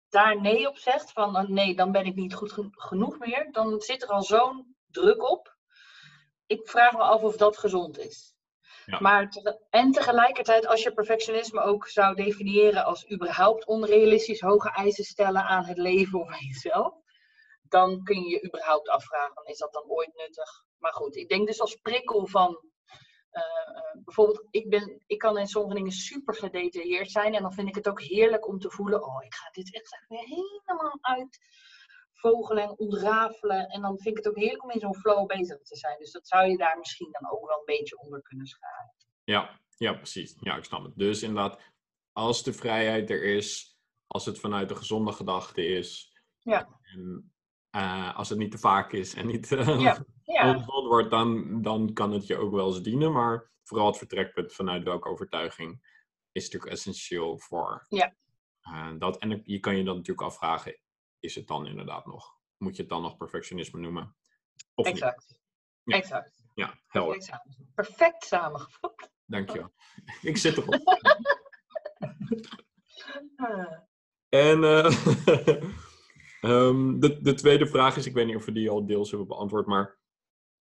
daar nee op zegt, van eh, nee, dan ben ik niet goed geno- genoeg meer, dan zit er al zo'n druk op. Ik vraag me af of dat gezond is. Ja. Maar te- en tegelijkertijd, als je perfectionisme ook zou definiëren als überhaupt onrealistisch hoge eisen stellen aan het leven of aan jezelf, dan kun je je überhaupt afvragen, is dat dan ooit nuttig? Maar goed, ik denk dus als prikkel van, eh, eh, bijvoorbeeld, ik, ben, ik kan in sommige dingen super gedetailleerd zijn en dan vind ik het ook heerlijk om te voelen, oh, ik ga dit echt helemaal uitvogelen en ontrafelen. En dan vind ik het ook heerlijk om in zo'n flow bezig te zijn. Dus dat zou je daar misschien dan ook wel een beetje onder kunnen scharen. Ja, ja, precies. Ja, ik snap het. Dus inderdaad, als de vrijheid er is, als het vanuit een gezonde gedachte is, Ja. en eh, als het niet te vaak is en niet uh, Ja. Wordt, dan, dan kan het je ook wel eens dienen. Maar vooral het vertrekpunt vanuit welke overtuiging is natuurlijk essentieel voor Ja. eh, dat. En je kan je dan natuurlijk afvragen, is het dan inderdaad nog, moet je het dan nog perfectionisme noemen? Of niet? exact. Ja. Exact. Ja, helder. Perfect, Perfect samengevat. Dankjewel. Ik zit erop. En eh, ehm, de, de tweede vraag is, ik weet niet of we die al deels hebben beantwoord, maar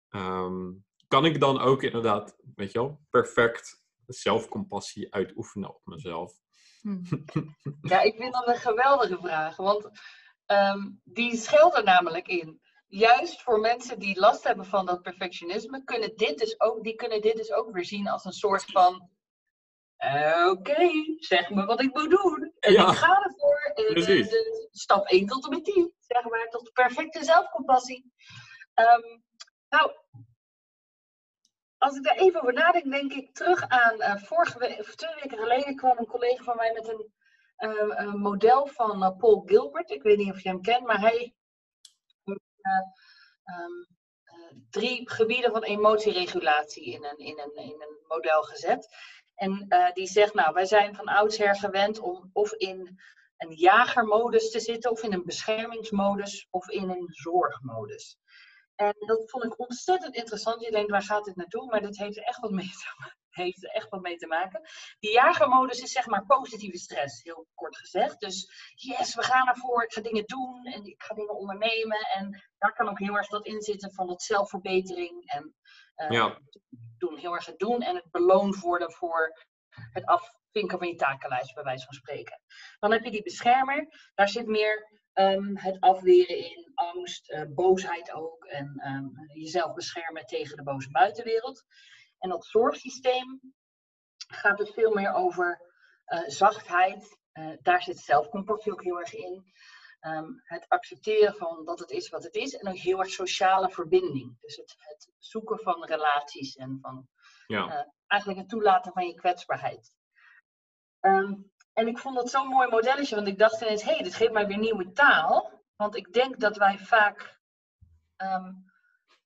ehm, kan ik dan ook inderdaad, weet je wel, perfect zelfcompassie uitoefenen op mezelf? Hm. Ja, ik vind dat een geweldige vraag. Want ehm, die schuilt er namelijk in. Juist voor mensen die last hebben van dat perfectionisme, kunnen dit dus ook, die kunnen dit dus ook weer zien als een soort van. Oké, zeg me wat ik moet doen. En Ja, ik ga ervoor. En, eh, precies. de- stap 1 tot en met 10, zeg maar, tot de perfecte zelfcompassie. Ehm, nou, als ik daar even over nadenk, denk ik terug aan eh, vorige week, of twee weken geleden kwam een collega van mij met een, eh, een model van eh, Paul Gilbert. Ik weet niet of je hem kent, maar hij heeft eh, ehm, eh, drie gebieden van emotieregulatie in een, in een, in een model gezet. En eh, die zegt, nou, wij zijn van oudsher gewend om of in een jagermodus te zitten, of in een beschermingsmodus, of in een zorgmodus. En dat vond ik ontzettend interessant. Je denkt, waar gaat dit naartoe? Maar dit heeft echt wat mee te, heeft er echt wat mee te maken. Die jagermodus is zeg maar positieve stress, heel kort gezegd. Dus yes, we gaan ervoor, ik ga dingen doen en ik ga dingen ondernemen. En daar kan ook heel erg dat in zitten van dat zelfverbetering. En eh, Ja. doen, heel erg het doen en het beloond worden voor het afvinken van je takenlijst, bij wijze van spreken. Dan heb je die beschermer, daar zit meer ehm, het afweren in, angst, eh, boosheid ook. En ehm, jezelf beschermen tegen de boze buitenwereld. En dat zorgsysteem gaat dus veel meer over eh, zachtheid. Eh, daar zit zelfcompassie ook heel erg in. Ehm, het accepteren van dat het is wat het is. En ook heel erg sociale verbinding. Dus het, het zoeken van relaties en van Ja, eigenlijk het toelaten van je kwetsbaarheid. Ehm, en ik vond dat zo'n mooi modelletje, want ik dacht ineens, hé, hey, dit geeft mij weer nieuwe taal. Want ik denk dat wij vaak ehm,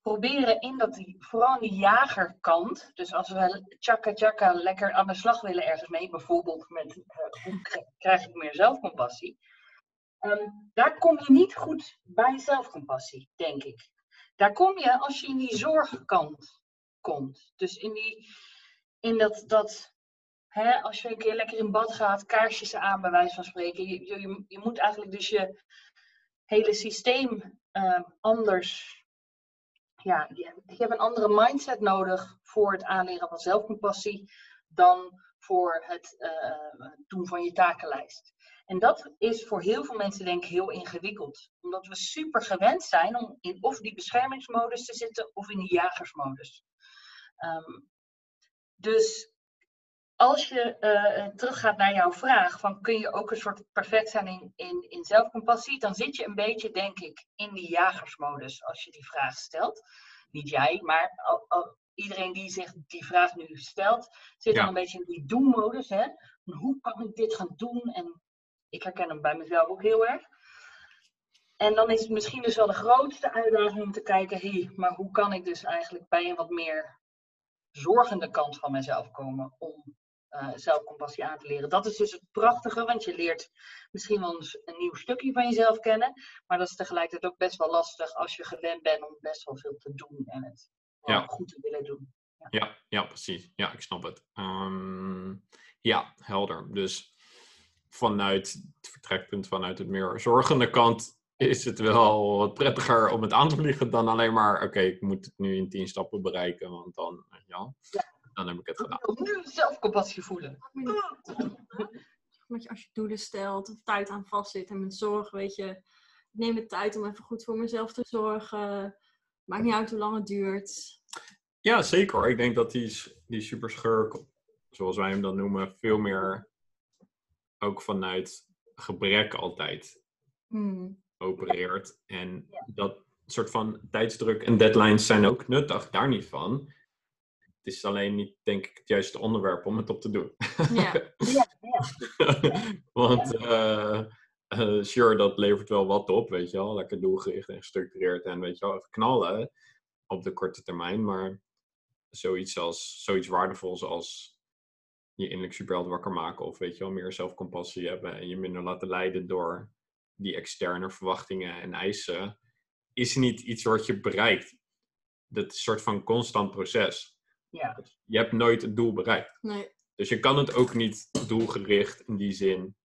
proberen in dat, vooral in die jagerkant, dus als we tjaka tjaka lekker aan de slag willen ergens mee, bijvoorbeeld met eh, hoe krijg ik meer zelfcompassie, ehm, daar kom je niet goed bij zelfcompassie, denk ik. Daar kom je als je in die zorgkant komt. Dus in, die, in dat, dat hè, als je een keer lekker in bad gaat, kaarsjes aan bij wijze van spreken. Je, je, je- moet eigenlijk dus je hele systeem eh, anders. Ja, je, je hebt een andere mindset nodig voor het aanleren van zelfcompassie dan voor het eh, doen van je takenlijst. En dat is voor heel veel mensen denk ik heel ingewikkeld. Omdat we super gewend zijn om in of die beschermingsmodus te zitten of in die jagersmodus. Ehm, dus als je eh, teruggaat naar jouw vraag, van kun je ook een soort perfect zijn in, in, in zelfcompassie, dan zit je een beetje, denk ik, in die jagersmodus als je die vraag stelt. Niet jij, maar al- al- iedereen die zich die vraag nu stelt, zit Ja. dan een beetje in die doen-modus. Hè? Hoe kan ik dit gaan doen? En ik herken hem bij mezelf ook heel erg. En dan is het misschien dus wel de grootste uitdaging om te kijken, hé, hey, maar hoe kan ik dus eigenlijk bij een wat meer zorgende kant van mezelf komen om eh, zelfcompassie aan te leren. Dat is dus het prachtige, want je leert misschien wel eens een nieuw stukje van jezelf kennen, maar dat is tegelijkertijd ook best wel lastig als je gewend bent om best wel veel te doen en het Ja. goed te willen doen. ja, ja, precies. Ja, ik snap het. Ehm, ja, helder. Dus vanuit het vertrekpunt vanuit het meer zorgende kant is het wel wat prettiger om het aan te vliegen dan alleen maar, oké, ik moet het nu in tien stappen bereiken, want dan, ja, Ja. Dan heb ik het gedaan. Ik wil nu zelfcompassie voelen. Met je, als je doelen stelt of tijd aan vastzit en met zorg, weet je, ik neem de tijd om even goed voor mezelf te zorgen. Maakt niet uit hoe lang het duurt. Ja, zeker. Ik denk dat die, die superschurk, zoals wij hem dan noemen, veel meer ook vanuit gebrek altijd Hmm. opereert. En dat soort van tijdsdruk en deadlines zijn ook nuttig, daar niet van. Het is alleen niet, denk ik, het juiste onderwerp om het op te doen. Ja. Ja, ja. Want, eh, sure, dat levert wel wat op, weet je wel. Lekker doelgericht en gestructureerd en, weet je wel, even knallen op de korte termijn. Maar zoiets, als, zoiets waardevols als je innerlijk superheld wakker maken of, weet je wel, meer zelfcompassie hebben en je minder laten leiden door die externe verwachtingen en eisen, is niet iets wat je bereikt. Dat is een soort van constant proces. Ja. Je hebt nooit het doel bereikt. Nee. Dus je kan het ook niet doelgericht in die zin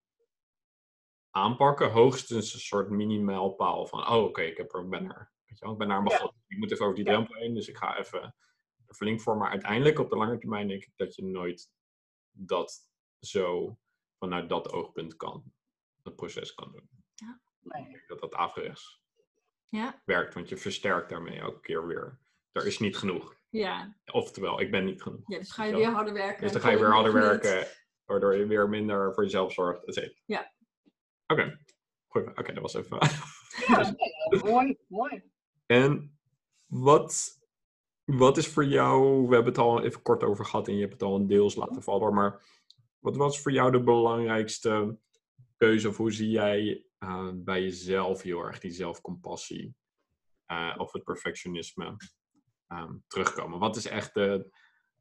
aanpakken. Hoogstens een soort minimaalpaal van, oh oké, ik heb er, ik ben er. Weet je wel, ik ben naar begonnen. Ik moet even over die Ja. drempel heen, dus ik ga even er flink voor. Maar uiteindelijk op de lange termijn denk ik dat je nooit dat zo vanuit dat oogpunt kan, het proces kan doen. Nee. Ik denk dat dat averechts Ja, werkt, want je versterkt daarmee elke keer weer. Er is niet genoeg. Ja. Oftewel, ik ben niet genoeg. ja dus ga je weer harder werken. Dus dan ga je weer harder werken, waardoor je weer minder voor jezelf zorgt, et cetera. Ja. Oké. Goed, Oké, dat was even. Ja, nee, mooi, mooi. en wat, wat is voor jou, we hebben het al even kort over gehad en je hebt het al een deels laten vallen, maar wat was voor jou de belangrijkste keuze of hoe zie jij eh, bij jezelf heel erg die zelfcompassie eh, of het perfectionisme ehm, terugkomen? Wat is echt de,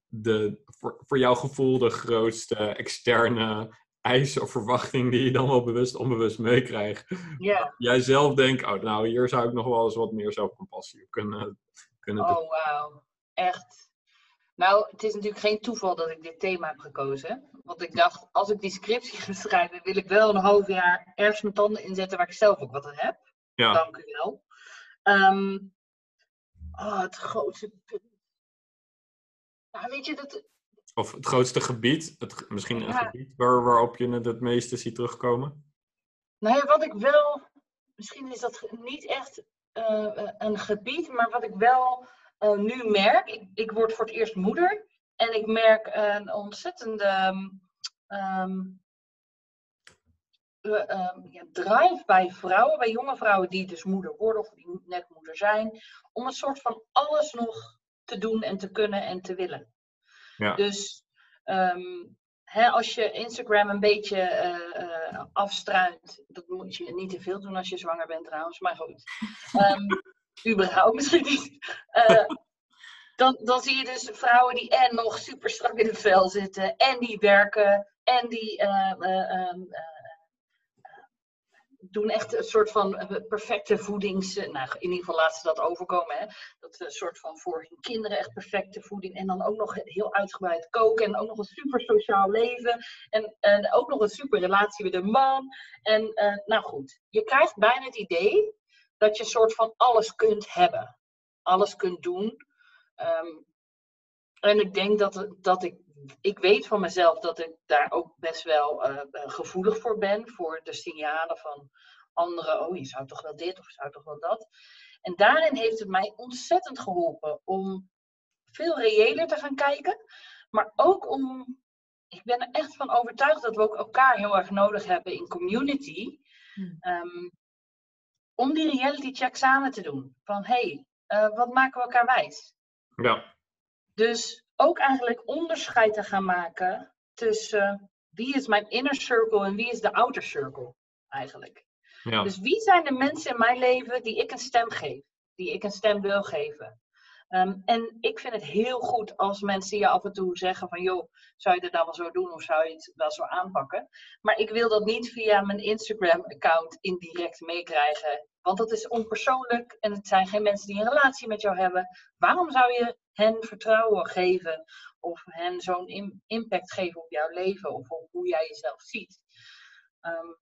de, voor, voor jouw gevoel de grootste externe eis of verwachting die je dan wel bewust onbewust meekrijgt? Ja, Jij zelf denkt, oh nou hier zou ik nog wel eens wat meer zelfcompassie op kunnen, kunnen doen. oh wauw. Echt. Nou, het is natuurlijk geen toeval dat ik dit thema heb gekozen. Want ik dacht, als ik die scriptie ga schrijven, wil ik wel een half jaar ergens mijn tanden inzetten waar ik zelf ook wat aan heb. Ja, Dank u wel. Ehm, oh, het grootste punt. Nou, weet je, dat, of het grootste gebied, het, misschien een Ja. gebied waar, waarop je het het meeste ziet terugkomen. Nou ja, wat ik wel, misschien is dat niet echt eh, eh, een gebied, maar wat ik wel eh, nu merk, ik, ik word voor het eerst moeder en ik merk een ontzettende ehm, ehm, eh, ehm, ja, drive bij vrouwen, bij jonge vrouwen die dus moeder worden of die net moeder zijn, om een soort van alles nog te doen en te kunnen en te willen. Ja. Dus ehm, hè, als je Instagram een beetje eh, eh, afstruint, dat moet je niet te veel doen als je zwanger bent trouwens, maar goed. Ehm, überhaupt misschien niet. Eh, dan, dan zie je dus vrouwen die en nog super strak in het vel zitten, en die werken, en die doen echt een soort van eh, perfecte voedings... eh, Nou, in ieder geval laten ze dat overkomen, hè. Dat een soort van voor hun kinderen echt perfecte voeding. En dan ook nog heel uitgebreid koken. En ook nog een super sociaal leven. En, en ook nog een super relatie met een man. En eh, nou goed, je krijgt bijna het idee dat je een soort van alles kunt hebben. Alles kunt doen. Ehm, en ik denk dat, dat ik, ik weet van mezelf dat ik daar ook best wel eh, eh, gevoelig voor ben. Voor de signalen van anderen. Oh, je zou toch wel dit of je zou toch wel dat. En daarin heeft het mij ontzettend geholpen om veel reëler te gaan kijken. Maar ook om, ik ben er echt van overtuigd dat we ook elkaar heel erg nodig hebben in community. Hmm. Ehm, om die reality check samen te doen. Van hé, hey, eh, wat maken we elkaar wijs? Ja, Dus ook eigenlijk onderscheid te gaan maken tussen wie is mijn inner circle en wie is de outer circle eigenlijk. ja. Dus wie zijn de mensen in mijn leven die ik een stem geef? Die ik een stem wil geven? Ehm, en ik vind het heel goed als mensen je af en toe zeggen van... joh, zou je dit nou wel zo doen of zou je het wel zo aanpakken? Maar ik wil dat niet via mijn Instagram-account indirect meekrijgen. Want dat is onpersoonlijk en het zijn geen mensen die een relatie met jou hebben. Waarom zou je hen vertrouwen geven of hen zo'n im- impact geven op jouw leven of op hoe jij jezelf ziet? Ehm,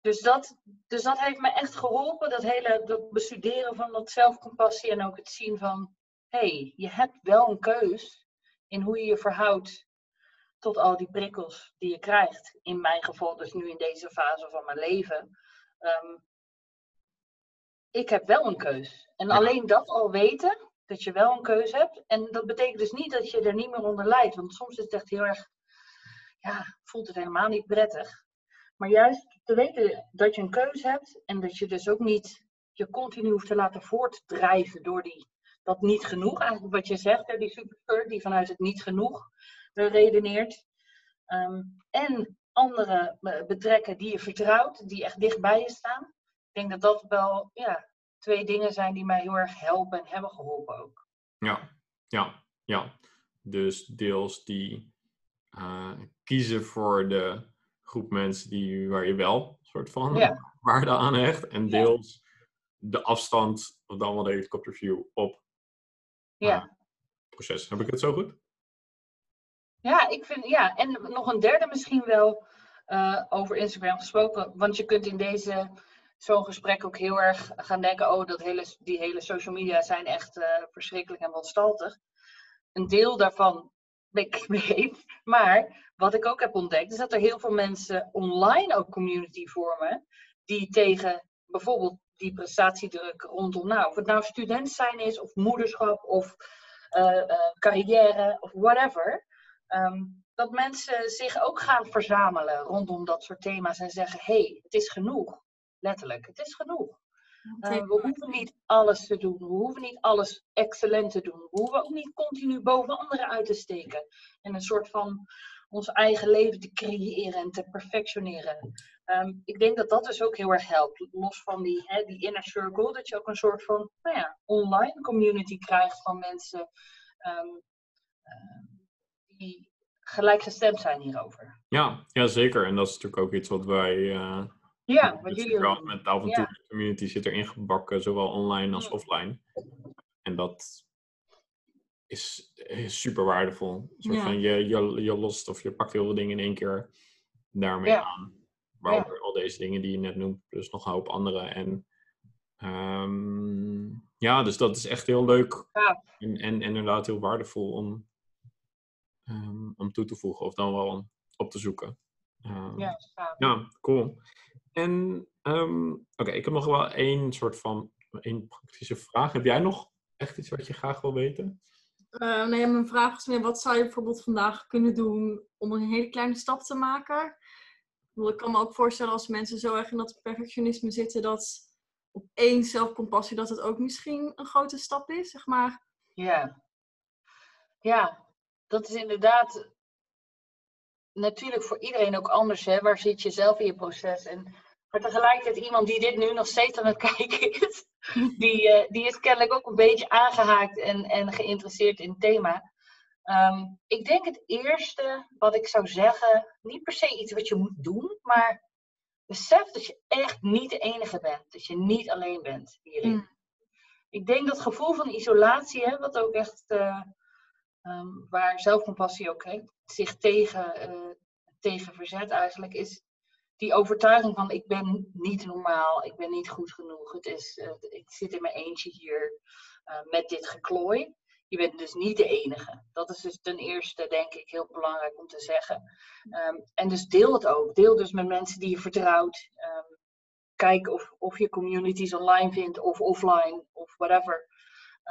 dus dat, dus dat heeft me echt geholpen, dat hele bestuderen van dat zelfcompassie en ook het zien van, hé, hey, je hebt wel een keus in hoe je je verhoudt tot al die prikkels die je krijgt. In mijn geval dus nu in deze fase van mijn leven. Ehm, ik heb wel een keus. En Ja. alleen dat al weten, dat je wel een keus hebt. En dat betekent dus niet dat je er niet meer onder lijdt. Want soms is het echt heel erg, ja, voelt het helemaal niet prettig. Maar juist te weten dat je een keuze hebt en dat je dus ook niet je continu hoeft te laten voortdrijven door die, dat niet genoeg, eigenlijk wat je zegt, hè, die superspur die vanuit het niet genoeg redeneert. Ehm, en anderen eh, betrekken die je vertrouwt, die echt dichtbij je staan. Ik denk dat dat wel ja, twee dingen zijn die mij heel erg helpen en hebben geholpen ook. Ja, ja, ja. Dus deels die eh, kiezen voor de groep mensen die, waar je wel soort van Ja. waarde aan hecht. En Ja. deels de afstand, of dan wel de helikopterview op Ja. het proces. Heb ik het zo goed? Ja, ik vind, ja, en nog een derde misschien wel. eh, over Instagram gesproken. Want je kunt in deze zo'n gesprek ook heel erg gaan denken: oh, dat hele, die hele social media zijn echt uh, verschrikkelijk en wanstaltig. Een deel daarvan ben ik mee. Maar wat ik ook heb ontdekt, is dat er heel veel mensen online ook community vormen. Die tegen bijvoorbeeld die prestatiedruk rondom, nou, of het nou student zijn is, of moederschap, of uh, uh, carrière, of whatever. Um, dat mensen zich ook gaan verzamelen rondom dat soort thema's en zeggen: hé, hey, het is genoeg. Letterlijk, het is genoeg. Uh, we hoeven niet alles te doen. We hoeven niet alles excellent te doen. We hoeven ook niet continu boven anderen uit te steken. En een soort van ons eigen leven te creëren en te perfectioneren. Um, ik denk dat dat dus ook heel erg helpt. Los van die, hè, die inner circle, dat je ook een soort van nou ja, online community krijgt van mensen um, uh, die gelijkgestemd zijn hierover. Ja, ja, zeker. En dat is natuurlijk ook iets wat wij. Uh, ja, wat jullie wel met de avontuur ja. community zit erin gebakken, zowel online als offline. En dat is, is super waardevol. Zo Ja. van je, je, je lost of je pakt heel veel dingen in één keer daarmee aan. Waaronder al deze dingen die je net noemt, plus nog een hoop andere. En ehm, ja, dus dat is echt heel leuk Ja. en, en, en inderdaad heel waardevol om, ehm, om toe te voegen of dan wel op te zoeken. Ja, ja. ja, cool. En ehm, oké, ik heb nog wel één soort van één praktische vraag. Heb jij nog echt iets wat je graag wil weten? Eh, nee, mijn vraag was meer, wat zou je bijvoorbeeld vandaag kunnen doen om een hele kleine stap te maken? Ik kan me ook voorstellen als mensen zo erg in dat perfectionisme zitten, dat op één zelfcompassie, dat het ook misschien een grote stap is, zeg maar. Ja. Ja, dat is inderdaad natuurlijk voor iedereen ook anders. Hè? Waar zit je zelf in je proces? En, maar tegelijkertijd iemand die dit nu nog steeds aan het kijken is, die, eh, die is kennelijk ook een beetje aangehaakt en, en geïnteresseerd in het thema. Ehm, ik denk het eerste wat ik zou zeggen, niet per se iets wat je moet doen, maar besef dat je echt niet de enige bent. Dat je niet alleen bent hierin. Mm. Ik denk dat gevoel van isolatie, hè, wat ook echt, eh, ehm, waar zelfcompassie ook hè, zich tegen, eh, tegen verzet eigenlijk, is die overtuiging van ik ben niet normaal, ik ben niet goed genoeg, het is, eh, ik zit in mijn eentje hier eh, met dit geklooi. Je bent dus niet de enige. Dat is dus ten eerste, denk ik, heel belangrijk om te zeggen. Ehm, en dus deel het ook. Deel dus met mensen die je vertrouwt. Ehm, kijk of, of je communities online vindt of offline of whatever.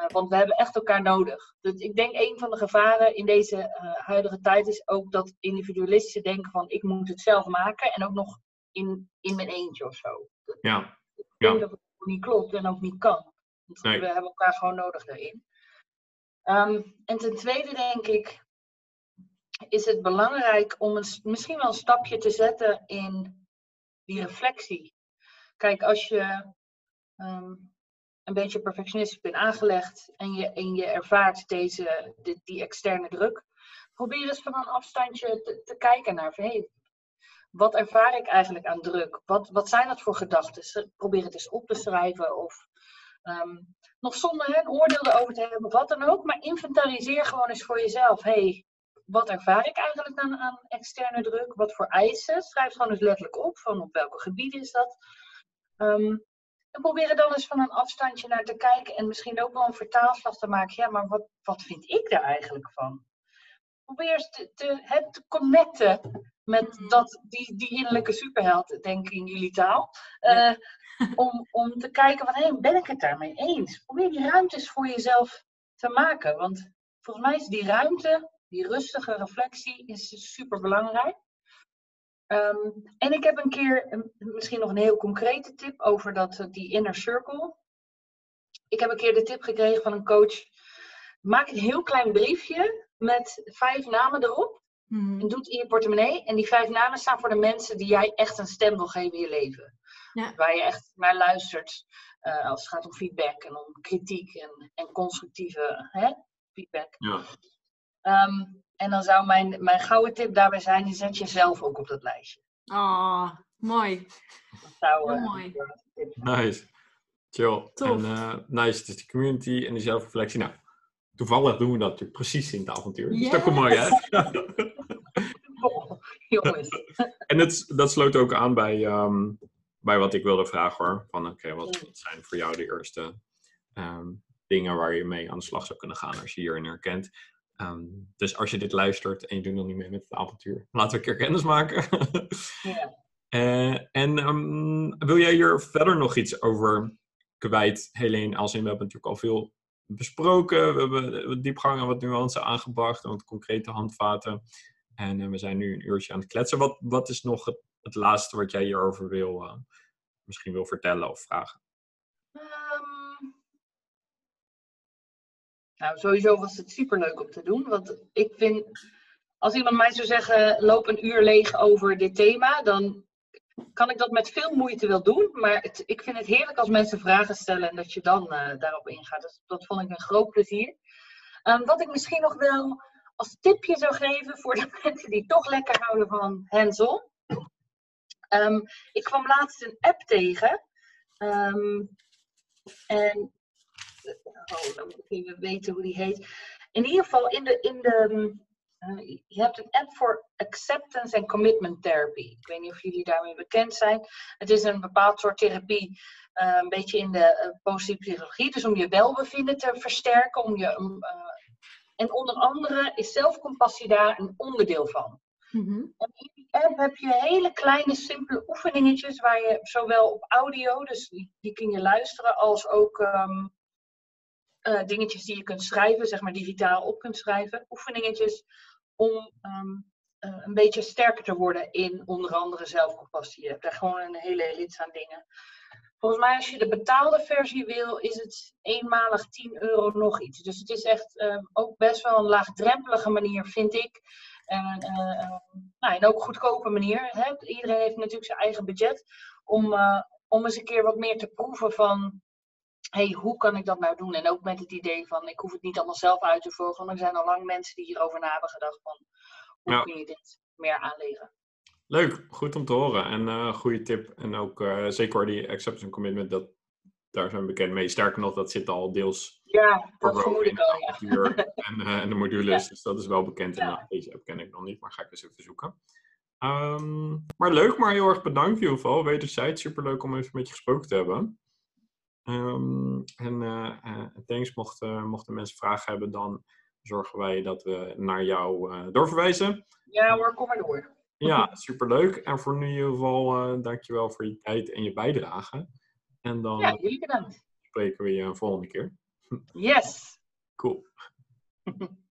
Uh, want we hebben echt elkaar nodig. Dus ik denk een van de gevaren in deze uh, huidige tijd is ook dat individualisten denken van ik moet het zelf maken en ook nog in, in mijn eentje of zo. Ja, ik Ja. denk dat het niet klopt en ook niet kan. Want Nee. we hebben elkaar gewoon nodig daarin. Ehm, en ten tweede denk ik, is het belangrijk om een, misschien wel een stapje te zetten in die reflectie. Kijk, als je ehm, een beetje perfectionistisch bent aangelegd en je, en je ervaart deze, die, externe druk, probeer eens van een afstandje te, te kijken naar hey, wat ervaar ik eigenlijk aan druk? Wat, wat zijn dat voor gedachten? Probeer het eens op te schrijven of ehm, nog zonder een oordeel erover te hebben, wat dan ook. Maar inventariseer gewoon eens voor jezelf. hey, wat ervaar ik eigenlijk aan, aan externe druk? Wat voor eisen? Schrijf gewoon eens letterlijk op van op welke gebieden is dat. Ehm, en probeer er dan eens van een afstandje naar te kijken en misschien ook wel een vertaalslag te maken. Ja, maar wat, wat vind ik daar eigenlijk van? Probeer eens te, te, het te connecten met dat, die, die innerlijke superheld, denk ik in jullie taal. Eh, om, om te kijken van, hé, ben ik het daarmee eens? Probeer die ruimtes voor jezelf te maken. Want volgens mij is die ruimte, die rustige reflectie, is super belangrijk. Ehm, en ik heb een keer, een- misschien nog een heel concrete tip over dat, eh, die inner circle. Ik heb een keer de tip gekregen van een coach. Maak een heel klein briefje met vijf namen erop. Mhm. En doe het in je portemonnee. En die vijf namen staan voor de mensen die jij echt een stem wil geven in je leven. Ja. Waar je echt naar luistert. eh, als het gaat om feedback en om kritiek en, en constructieve hè, feedback. ja. Ehm, en dan zou mijn, mijn gouden tip daarbij zijn: die zet jezelf ook op dat lijstje. Ah, mooi. Dat zou, eh, mooi. een tip zijn. Nice. Chill. Tof. En eh, nice, dus die community en die zelfreflectie. Nou, toevallig doen we dat natuurlijk precies in het avontuur. Dus dat komt mooi uit. jongens. En het, dat sloot ook aan bij, ehm, bij wat ik wilde vragen hoor. Van oké, wat, wat zijn voor jou de eerste ehm, dingen waar je mee aan de slag zou kunnen gaan als je hierin herkent? Ehm, dus als je dit luistert en je doet nog niet mee met het avontuur, laten we een keer kennis maken. Ja. Eh, en ehm, wil jij hier verder nog iets over kwijt, Helene? Als in, we hebben natuurlijk al veel besproken. We hebben wat diepgang en wat nuance aangebracht en wat concrete handvaten. En eh, we zijn nu een uurtje aan het kletsen. Wat, wat is nog het, het laatste wat jij hierover wil, eh, misschien wil vertellen of vragen? Nou, sowieso was het superleuk om te doen. Want ik vind, als iemand mij zou zeggen, loop een uur leeg over dit thema, dan kan ik dat met veel moeite wel doen. Maar het, ik vind het heerlijk als mensen vragen stellen en dat je dan eh, daarop ingaat. Dat vond ik een groot plezier. Ehm, wat ik misschien nog wel als tipje zou geven voor de mensen die toch lekker houden van hands-on. Ehm, ik kwam laatst een app tegen. Ehm, en oh, dan moet ik weten hoe die heet. In ieder geval in de, in de uh, je hebt een app voor acceptance en commitment therapy. Ik weet niet of jullie daarmee bekend zijn. Het is een bepaald soort therapie, uh, een beetje in de uh, positieve psychologie. Dus om je welbevinden te versterken. Om je, um, en onder andere is zelfcompassie daar een onderdeel van. Mm -hmm. En in die app heb je hele kleine, simpele oefeningetjes waar je zowel op audio, dus die, die kun je luisteren, als ook um, uh, dingetjes die je kunt schrijven, zeg maar digitaal op kunt schrijven. Oefeningetjes om um, uh, een beetje sterker te worden in onder andere zelfcompassie. Je hebt daar gewoon een hele rits aan dingen. Volgens mij als je de betaalde versie wil, is het eenmalig 10 euro nog iets. Dus het is echt uh, ook best wel een laagdrempelige manier, vind ik. En, nou, en ook een goedkope manier. Hè? Iedereen heeft natuurlijk zijn eigen budget. Om, om eens een keer wat meer te proeven van hey, hoe kan ik dat nou doen? En ook met het idee van, ik hoef het niet allemaal zelf uit te volgen. Want er zijn al lang mensen die hierover na hebben gedacht van, hoe ja. kun je dit meer aanleren? Leuk, goed om te horen. En uh, goede tip. En ook uh, zeker die acceptance commitment, dat, daar zijn we bekend mee. Sterker nog, dat zit al deels... Ja, dat vermoed ik al, ja. En, uh, en de modules, ja. dus dat is wel bekend. En ja. deze app ken ik nog niet, maar ga ik eens even zoeken. Um, maar leuk, maar heel erg bedankt in ieder geval. Wederzijds, superleuk om even met je gesproken te hebben. Um, en uh, uh, thanks, mochten, mochten mensen vragen hebben, dan zorgen wij dat we naar jou uh, doorverwijzen. Ja hoor, kom maar door. Ja, superleuk. En voor nu in ieder geval, dankjewel voor je tijd en je bijdrage. En dan ja, jullie bedankt. spreken we je een volgende keer. Yes. Cool.